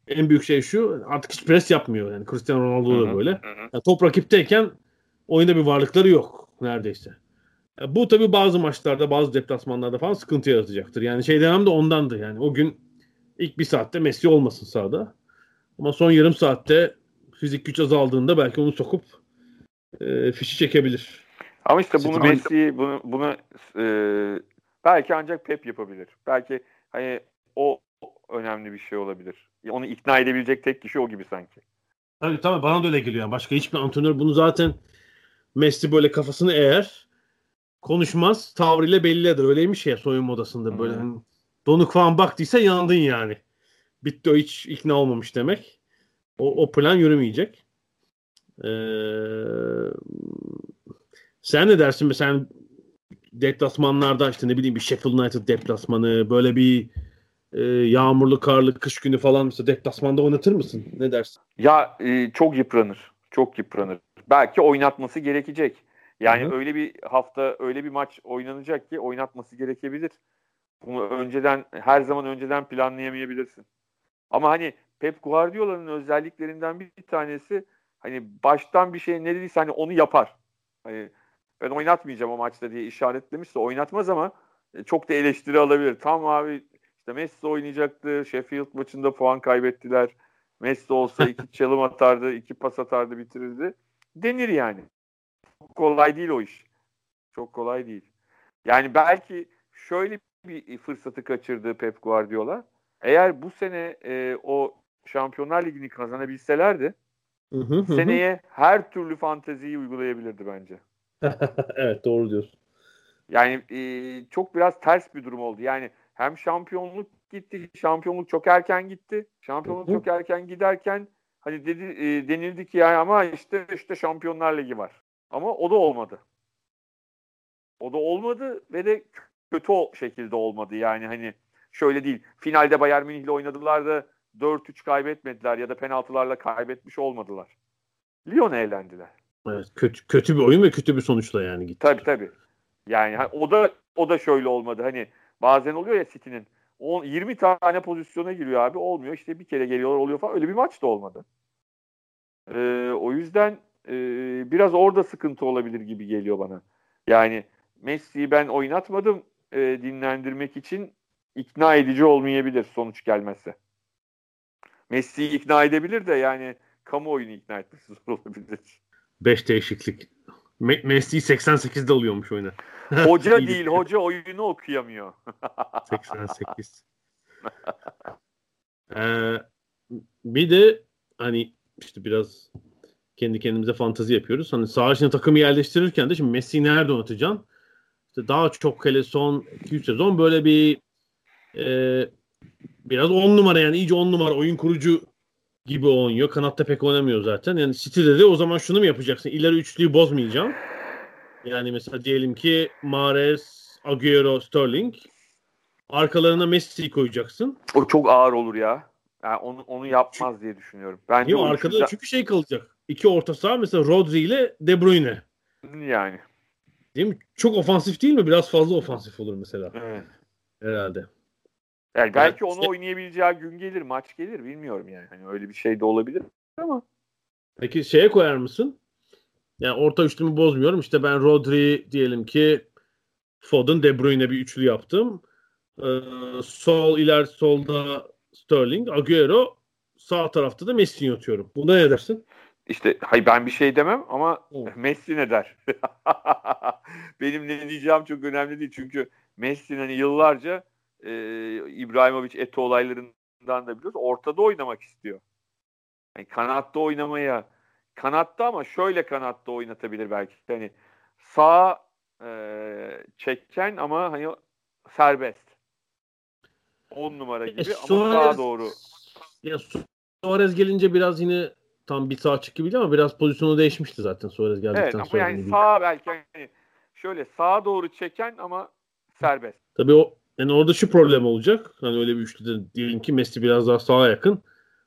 en büyük şey şu artık hiç pres yapmıyor yani Cristiano Ronaldo da böyle. Yani top rakipteyken oyunda bir varlıkları yok neredeyse. Bu tabi bazı maçlarda, bazı deplasmanlarda falan sıkıntı yaratacaktır. Yani şey demem de ondandı. Yani o gün ilk bir saatte Messi olmasın sahada. Ama son yarım saatte fizik güç azaldığında belki onu sokup e, fişi çekebilir. Ama işte bunu City Messi bunu bunu e, belki ancak Pep yapabilir. Belki hani o önemli bir şey olabilir. Onu ikna edebilecek tek kişi o gibi sanki. Tabii tabii bana da öyle geliyor. Başka hiçbir antrenör bunu zaten Messi böyle kafasını eğer konuşmaz tavrıyla belli eder. Öyleymiş ya soyunma odasında böyle hani donuk falan baktıysa yandın yani. Bitti o hiç ikna olmamış demek. O, o plan yürümeyecek. Ee, sen ne dersin mesela deplasmanlarda işte ne bileyim bir Sheffield United deplasmanı böyle bir e, yağmurlu karlı kış günü falan mesela deplasmanda oynatır mısın? Ne dersin? Ya e, çok yıpranır. Çok yıpranır. Belki oynatması gerekecek. Yani Hı-hı. öyle bir hafta öyle bir maç oynanacak ki oynatması gerekebilir. Bunu önceden her zaman önceden planlayamayabilirsin. Ama hani Pep Guardiola'nın özelliklerinden bir tanesi hani baştan bir şey ne dediyse hani onu yapar. Hani ben oynatmayacağım o maçta diye işaretlemişse oynatmaz ama e, çok da eleştiri alabilir. Tam abi işte Messi oynayacaktı. Sheffield maçında puan kaybettiler. Messi olsa iki çalım atardı, iki pas atardı, bitirirdi. Denir yani. Çok kolay değil o iş. Çok kolay değil. Yani belki şöyle bir fırsatı kaçırdı Pep Guardiola. Eğer bu sene e, o Şampiyonlar Ligi'ni kazanabilselerdi Hı hı hı. seneye her türlü fanteziyi uygulayabilirdi bence. evet doğru diyorsun. Yani e, çok biraz ters bir durum oldu. Yani hem şampiyonluk gitti, şampiyonluk çok erken gitti. Şampiyonluk Hı çok erken giderken hani dedi e, denildi ki yani ama işte işte Şampiyonlar Ligi var. Ama o da olmadı. O da olmadı ve de kötü şekilde olmadı. Yani hani şöyle değil. Finalde Bayern Münih'le oynadılar da 4-3 kaybetmediler ya da penaltılarla kaybetmiş olmadılar. Lyon'a eğlendiler. Evet, kötü kötü bir oyun ve kötü bir sonuçla yani gitti. Tabii tabii. Yani o da o da şöyle olmadı. Hani bazen oluyor ya City'nin 10 20 tane pozisyona giriyor abi olmuyor. İşte bir kere geliyorlar oluyor falan. Öyle bir maç da olmadı. Ee, o yüzden e, biraz orada sıkıntı olabilir gibi geliyor bana. Yani Messi'yi ben oynatmadım e, dinlendirmek için ikna edici olmayabilir sonuç gelmezse. Messi'yi ikna edebilir de yani kamuoyunu ikna etmesi zor olabilir. 5 değişiklik. Me- Messi'yi 88'de alıyormuş oyuna. Hoca değil, hoca oyunu okuyamıyor. 88. Ee, bir de hani işte biraz kendi kendimize fantazi yapıyoruz. Hani sağ içine takımı yerleştirirken de şimdi Messi'yi nerede oynatacaksın? İşte daha çok hele son 2-3 sezon böyle bir e, biraz 10 numara yani iyice 10 numara oyun kurucu gibi oynuyor. Kanatta pek oynamıyor zaten. Yani City'de de o zaman şunu mu yapacaksın? İleri üçlüyü bozmayacağım. Yani mesela diyelim ki Mahrez, Agüero, Sterling. Arkalarına Messi'yi koyacaksın. O çok ağır olur ya. Yani onu onu yapmaz diye düşünüyorum. Bence o arkada üçlü- çünkü şey kalacak. İki orta saha mesela Rodri ile De Bruyne. yani. Değil mi? Çok ofansif değil mi? Biraz fazla ofansif olur mesela Evet. herhalde. Yani belki onu şey- oynayabileceği gün gelir, maç gelir bilmiyorum yani. Hani öyle bir şey de olabilir ama Peki şeye koyar mısın? Yani orta üçlümü bozmuyorum. İşte ben Rodri diyelim ki Foden, De Bruyne bir üçlü yaptım. Ee, sol iler solda Sterling, Agüero sağ tarafta da Messi'yi atıyorum. Buna ne dersin? işte hay ben bir şey demem ama Evet. Messi ne der? Benim ne diyeceğim çok önemli değil. Çünkü Messi'nin hani yıllarca e, İbrahimovic Eto olaylarından da biliyoruz. Ortada oynamak istiyor. Yani kanatta oynamaya kanatta ama şöyle kanatta oynatabilir belki. Hani sağ e, çeken ama hani serbest. 10 numara gibi E, ama Suarez- sağa doğru. Ya Suarez gelince biraz yine tam bir sağ açık gibiydi ama biraz pozisyonu değişmişti zaten Suarez geldikten Evet ama sonra. yani sağ belki hani şöyle sağa doğru çeken ama serbest. Tabii o yani orada şu problem olacak. Hani öyle bir üçlüde diyelim ki Messi biraz daha sağa yakın.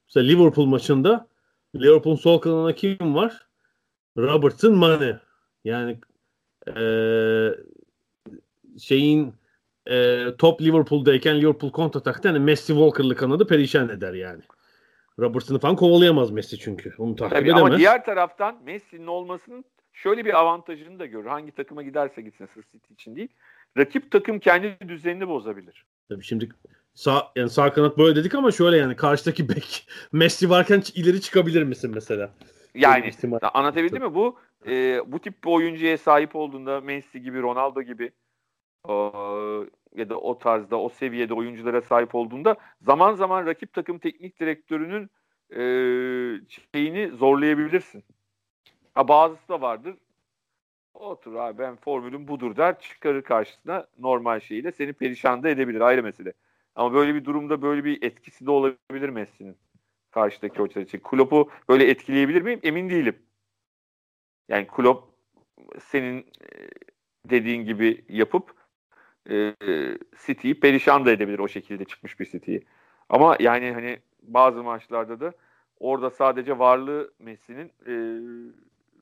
Mesela Liverpool maçında Liverpool'un sol kanalına kim var? Robertson, Mane. Yani eee, şeyin eee, top Liverpool'dayken Liverpool kontratakta hani Messi Walker'lı kanadı perişan eder yani. Robertson'ı falan kovalayamaz Messi çünkü. Onu takip Tabii edemez. ama diğer taraftan Messi'nin olmasının şöyle bir avantajını da görür. Hangi takıma giderse gitsin sırf City için değil. Rakip takım kendi düzenini bozabilir. Tabii şimdi sağ yani sağ kanat böyle dedik ama şöyle yani karşıdaki bek Messi varken ileri çıkabilir misin mesela? Yani anlatabildim mi? Bu e, bu tip bir oyuncuya sahip olduğunda Messi gibi, Ronaldo gibi e, ya da o tarzda, o seviyede oyunculara sahip olduğunda zaman zaman rakip takım teknik direktörünün e, şeyini zorlayabilirsin. Ha, bazısı da vardır. Otur abi ben formülüm budur der çıkarır karşısına normal şeyiyle seni perişan da edebilir ayrı mesele. Ama böyle bir durumda böyle bir etkisi de olabilir Messi'nin karşıdaki hocalar için. Klopp'u böyle etkileyebilir miyim? Emin değilim. Yani Klopp senin e, dediğin gibi yapıp e, City'yi perişan da edebilir o şekilde çıkmış bir City'yi. Ama yani hani bazı maçlarda da orada sadece varlığı Messi'nin e,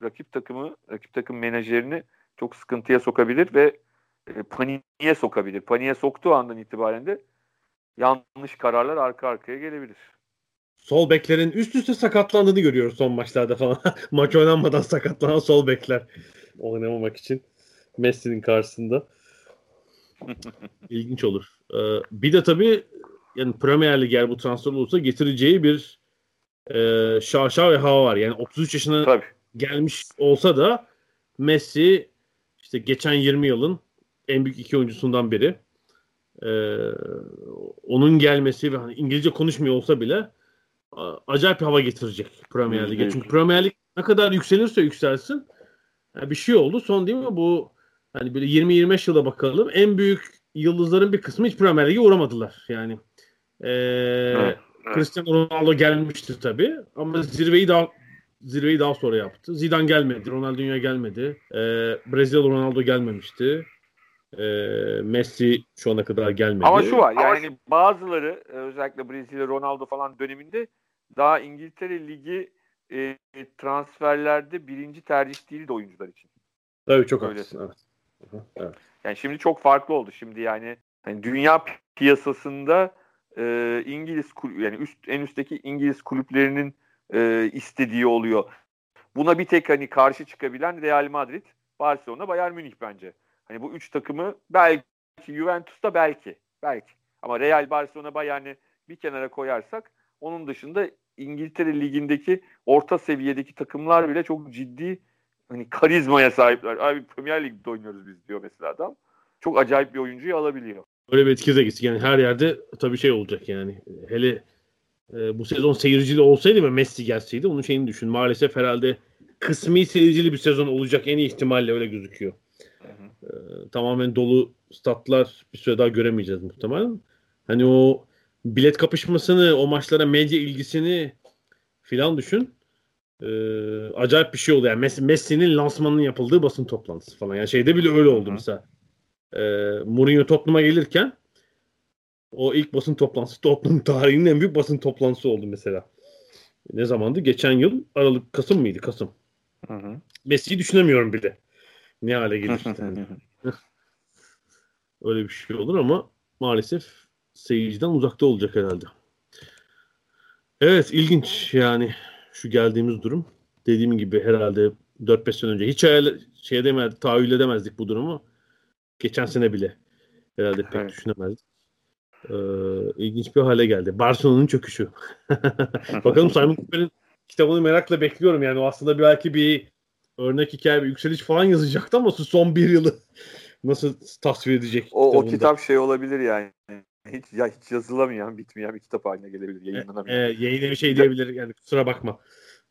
rakip takımı, rakip takım menajerini çok sıkıntıya sokabilir ve e, paniğe sokabilir. Paniğe soktuğu andan itibaren de yanlış kararlar arka arkaya gelebilir. Sol beklerin üst üste sakatlandığını görüyoruz son maçlarda falan. Maç oynanmadan sakatlanan sol bekler oynamamak için Messi'nin karşısında. İlginç olur. Ee, bir de tabii yani Premier Lig eğer bu transfer olursa getireceği bir e, şaşa ve hava var. Yani 33 yaşına Tabii. Gelmiş olsa da Messi işte geçen 20 yılın en büyük iki oyuncusundan biri. Ee, onun gelmesi ve hani İngilizce konuşmuyor olsa bile acayip bir hava getirecek Premier Lig'e. Çünkü Premier Lig ne kadar yükselirse yükselsin yani bir şey oldu. Son değil mi bu hani böyle 20-25 yıla bakalım en büyük yıldızların bir kısmı hiç Premier Lig'e uğramadılar. Yani ee, Evet, Cristiano Ronaldo gelmişti tabii ama zirveyi daha zirveyi daha sonra yaptı. Zidane gelmedi, Ronaldinho gelmedi. Ee, Brezilyalı Ronaldo gelmemişti. Ee, Messi şu ana kadar gelmedi. Ama şu var yani bazıları e, özellikle Brezilya Ronaldo falan döneminde daha İngiltere Ligi e, transferlerde birinci tercih değildi oyuncular için. Tabii çok Öyle. haklısın. Evet. Evet. Yani şimdi çok farklı oldu. Şimdi yani hani dünya pi- piyasasında e, İngiliz kulüp yani üst en üstteki İngiliz kulüplerinin e, istediği oluyor. Buna bir tek hani karşı çıkabilen Real Madrid, Barcelona, Bayern Münih bence. Hani bu üç takımı belki Juventus'ta belki belki ama Real, Barcelona, Bayern'i bir kenara koyarsak onun dışında İngiltere ligindeki orta seviyedeki takımlar bile çok ciddi hani karizmaya sahipler. Abi Premier Lig'de oynuyoruz biz diyor mesela adam. Çok acayip bir oyuncuyu alabiliyor. Öyle bir etki gitsin. Yani her yerde tabii şey olacak yani. Hele e, bu sezon seyircili olsaydı ve Messi gelseydi onun şeyini düşün. Maalesef herhalde kısmi seyircili bir sezon olacak en iyi ihtimalle öyle gözüküyor. E, tamamen dolu statlar bir süre daha göremeyeceğiz muhtemelen. Hani o bilet kapışmasını, o maçlara medya ilgisini filan düşün. E, acayip bir şey oldu. Yani Messi, Messi'nin lansmanının yapıldığı basın toplantısı falan. Yani şeyde bile öyle oldu Hı mesela. E, Mourinho Tottenham'a gelirken o ilk basın toplantısı Tottenham tarihinin en büyük basın toplantısı oldu mesela. Ne zamandı? Geçen yıl Aralık Kasım mıydı? Kasım. Hı hı. Messi'yi düşünemiyorum bile. Ne hale gelir. Yani öyle bir şey olur ama maalesef seyirciden uzakta olacak herhalde. Evet ilginç yani şu geldiğimiz durum. Dediğim gibi herhalde 4-5 sene önce hiç hayal, şey edemezdik, tahayyül edemezdik bu durumu. Geçen sene bile herhalde pek Evet. düşünemezdik. Ee, ilginç bir hale geldi. Barcelona'nın çöküşü. Bakalım Simon Cooper'in kitabını merakla bekliyorum. Yani o aslında belki bir örnek hikaye, bir yükseliş falan yazacaktı ama son bir yılı nasıl tasvir edecek? O, o kitap şey olabilir yani. Hiç, ya hiç yazılamayan, bitmeyen bir kitap haline gelebilir. E, Yayınlanamayan. yayına bir şey diyebilir yani kusura bakma.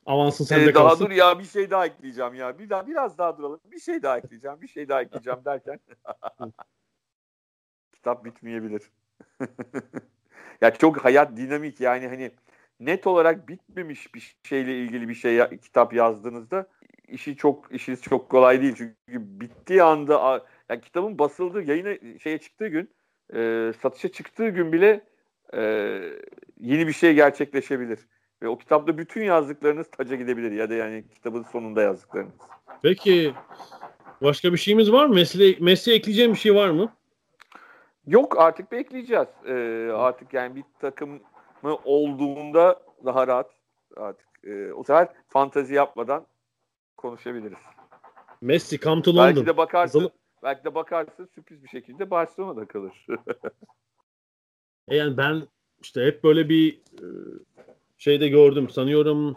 Avansın sende Ee, daha kalsın. dur ya bir şey daha ekleyeceğim ya. Bir daha biraz daha duralım. Bir şey daha ekleyeceğim. Bir şey daha ekleyeceğim derken kitap bitmeyebilir. ya çok hayat dinamik yani hani net olarak bitmemiş bir şeyle ilgili bir şey kitap yazdığınızda işi çok işiniz çok kolay değil çünkü bittiği anda yani kitabın basıldığı yayına şeye çıktığı gün e, satışa çıktığı gün bile e, yeni bir şey gerçekleşebilir ve o kitapta bütün yazdıklarınız taca gidebilir ya da yani kitabın sonunda yazdıklarınız. Peki başka bir şeyimiz var mı? Mesleğe, mesleğe ekleyeceğim bir şey var mı? Yok artık bekleyeceğiz. Ee, artık yani bir takım mı olduğunda daha rahat artık e, o sefer fantazi yapmadan konuşabiliriz. Messi come to London. Belki de bakarsın, Yazılı- belki de bakarsın sürpriz bir şekilde Barcelona'da kalır. E yani ben işte hep böyle bir e, şeyde gördüm. Sanıyorum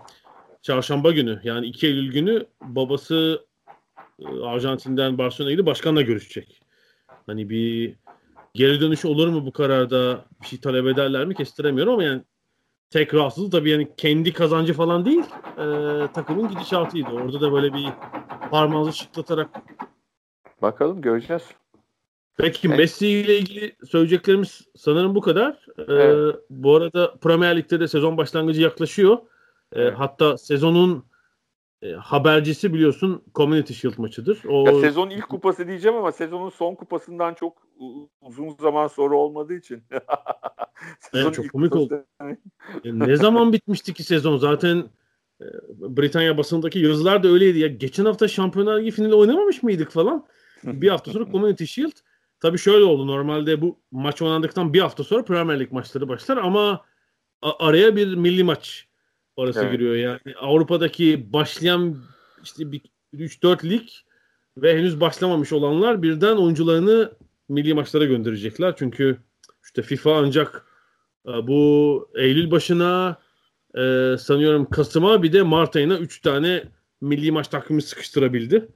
çarşamba günü yani 2 Eylül günü babası e, Arjantin'den Barcelona'ya gidip başkanla görüşecek. Hani bir geri dönüş olur mu bu kararda bir şey talep ederler mi kestiremiyorum ama yani tek rahatsızlığı tabii yani kendi kazancı falan değil e, takımın gidişatıydı. Orada da böyle bir parmağını şıklatarak Bakalım göreceğiz. Peki Evet. Messi ile ilgili söyleyeceklerimiz sanırım bu kadar. Ee, Evet. Bu arada Premier Lig'de de sezon başlangıcı yaklaşıyor. Ee, Evet. Hatta sezonun e, habercisi biliyorsun Community Shield maçıdır. O Ya sezonun ilk kupası diyeceğim ama sezonun son kupasından çok uzun zaman sonra olmadığı için. Sezonun çok komik kupası demek- ne zaman bitmişti ki sezon? Zaten e, Britanya basındaki yazılar da öyleydi. Ya geçen hafta Şampiyonlar Ligi finali oynamamış mıydık falan? Bir hafta sonra Community Shield. Tabii şöyle oldu. Normalde bu maç oynandıktan bir hafta sonra Premier Lig maçları başlar ama araya bir milli maç arası Evet. giriyor. Yani Avrupa'daki başlayan işte bir 3-4 lig ve henüz başlamamış olanlar birden oyuncularını milli maçlara gönderecekler. Çünkü işte FIFA ancak e, bu Eylül başına e, sanıyorum Kasım'a bir de Mart ayına 3 tane milli maç takvimi sıkıştırabildi.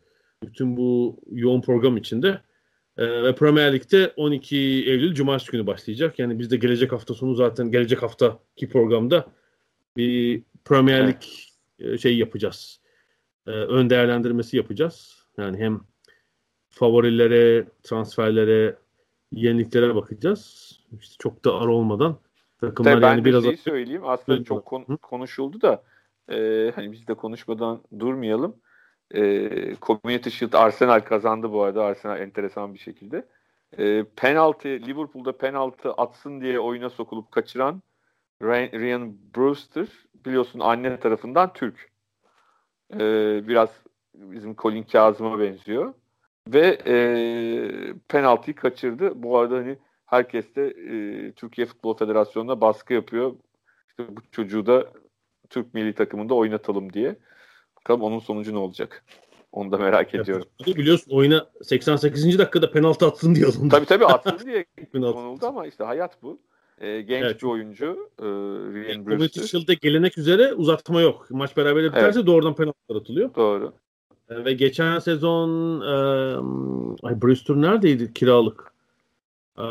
Bütün bu yoğun program içinde. E, ve Premier Lig'de 12 Eylül Cumartesi günü başlayacak. Yani biz de gelecek hafta sonu zaten gelecek haftaki programda bir Premier Lig e, şey yapacağız. E, ön değerlendirmesi yapacağız. Yani hem favorilere, transferlere, yeniliklere bakacağız. İşte çok da ara olmadan takımlar Tabii ben yani de biraz şeyi söyleyeyim. Aslında Hı. çok kon- konuşuldu da e, hani biz de konuşmadan durmayalım. E, Community Shield Arsenal kazandı bu arada. Arsenal enteresan bir şekilde. E, penaltı Liverpool'da penaltı atsın diye oyuna sokulup kaçıran Ryan Brewster biliyorsun anne tarafından Türk. E, biraz bizim Colin Kazım'a benziyor. Ve e, penaltıyı kaçırdı. Bu arada hani herkes de e, Türkiye Futbol Federasyonu'na baskı yapıyor. İşte bu çocuğu da Türk milli takımında oynatalım diye. Bakalım onun sonucu ne olacak? Onu da merak ediyorum. biliyorsun oyuna 88. dakikada penaltı atsın diye alındı. tabii tabii atsın diye konuldu ama işte hayat bu. E, genç Evet. bir oyuncu e, Ryan Brewster. Shield'de gelenek üzere uzatma yok. Maç beraber biterse doğrudan penaltılar atılıyor. Doğru. E, Ve geçen sezon e, ay Brewster neredeydi kiralık? E,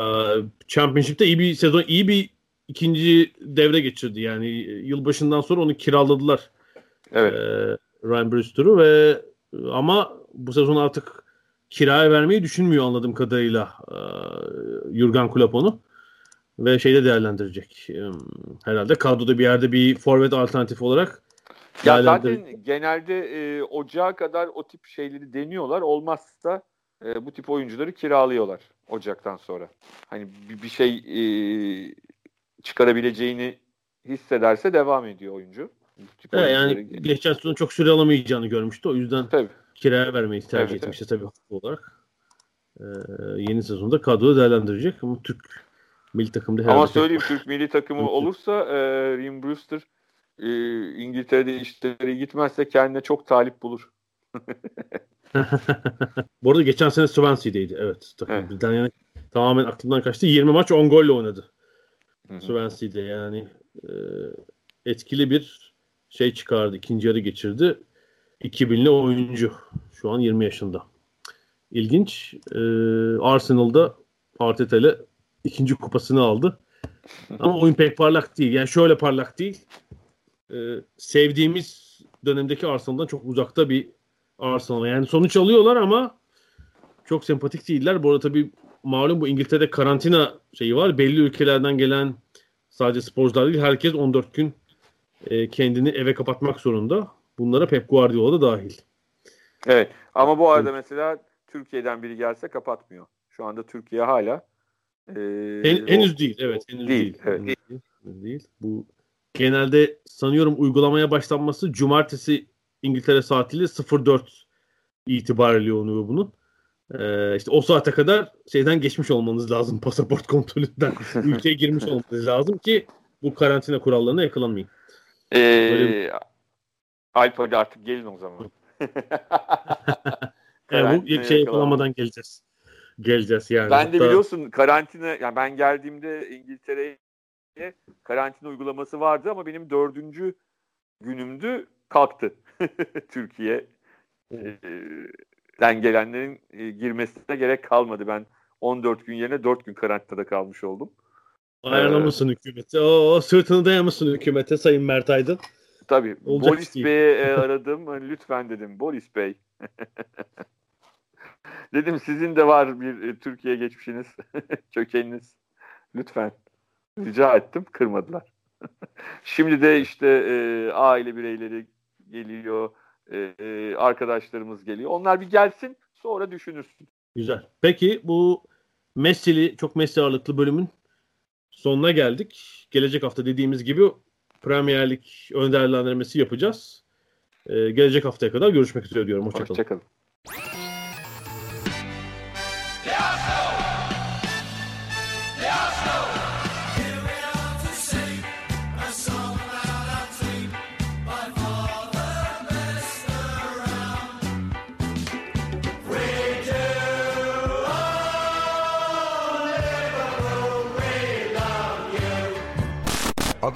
Championship'te iyi bir sezon, iyi bir ikinci devre geçirdi. Yani e, yılbaşından sonra onu kiraladılar. Evet. e, Ryan Brewster'u ve ama bu sezon artık kiraya vermeyi düşünmüyor anladığım kadarıyla e, Jurgen Klopp onu ve şeyde değerlendirecek. Herhalde kadroda bir yerde bir forvet alternatif olarak Ya zaten genelde e, ocağa kadar o tip şeyleri deniyorlar. Olmazsa e, bu tip oyuncuları kiralıyorlar ocaktan sonra. Hani bir, bir şey e, çıkarabileceğini hissederse devam ediyor oyuncu. Evet, yani geçen sezon çok süre alamayacağını görmüştü. O yüzden Tabii. kiraya vermeyi tercih Evet, etmişti tabii haklı olarak. E, yeni sezonda kadroyu değerlendirecek ama Türk milli takımda herhalde Ama söyleyeyim Türk milli takımı olursa e, Ryan Brewster e, İngiltere'de işleri gitmezse kendine çok talip bulur. Bu arada geçen sene Swansea'deydi. Evet. Takım Evet. birden yani tamamen aklımdan kaçtı. 20 maç 10 golle oynadı. Swansea'de yani e, etkili bir şey çıkardı. İkinci yarı geçirdi. 2000'li oyuncu. Şu an 20 yaşında. İlginç. E, Arsenal'da Arteta ile ikinci kupasını aldı. Ama oyun pek parlak değil. Yani şöyle parlak değil. E, sevdiğimiz dönemdeki Arsenal'dan çok uzakta bir Arsenal. Yani sonuç alıyorlar ama çok sempatik değiller. Bu arada tabii malum bu İngiltere'de karantina şeyi var. Belli ülkelerden gelen sadece sporcular değil herkes 14 gün e, kendini eve kapatmak zorunda. Bunlara Pep Guardiola da dahil. Evet. Ama bu arada mesela Türkiye'den biri gelse kapatmıyor. Şu anda Türkiye hala Hen- o- henüz değil. Evet, henüz Değil, değil. evet. Henüz değil. Henüz değil. Bu genelde sanıyorum uygulamaya başlanması cumartesi İngiltere saatiyle 04 itibariyle oluyor bunun. Ee, işte o saate kadar şeyden geçmiş olmanız lazım pasaport kontrolünden. Ülkeye girmiş olmanız lazım ki bu karantina kurallarına yakalanmayın. Ee, Böyle Alp hadi artık gelin o zaman. Yani bu şey yakalanma. yakalamadan geleceğiz. Geleceğiz yani. Ben de Hatta- biliyorsun karantina yani ben geldiğimde İngiltere'ye karantina uygulaması vardı ama benim dördüncü günümdü kalktı Türkiye. Ee, den gelenlerin e, girmesine gerek kalmadı. Ben 14 gün yerine 4 gün karantinada kalmış oldum. Ayarlamışsın hükümeti. Oo, sırtını dayamışsın hükümete Sayın Mert Aydın. Tabii. Olacak Boris. Bey'e aradım. Hani lütfen dedim. Boris Bey. dedim sizin de var bir e, Türkiye geçmişiniz. Kökeniniz. Lütfen. Rica ettim. Kırmadılar. Şimdi de işte e, aile bireyleri geliyor. e, e, arkadaşlarımız geliyor. Onlar bir gelsin sonra düşünürsün. Güzel. Peki bu Messi'li, çok Messi ağırlıklı bölümün sonuna geldik. Gelecek hafta dediğimiz gibi Premier Lig ön değerlendirmesi yapacağız. Ee, gelecek haftaya kadar görüşmek üzere diyorum. Hoşçakalın. Hoşçakalın.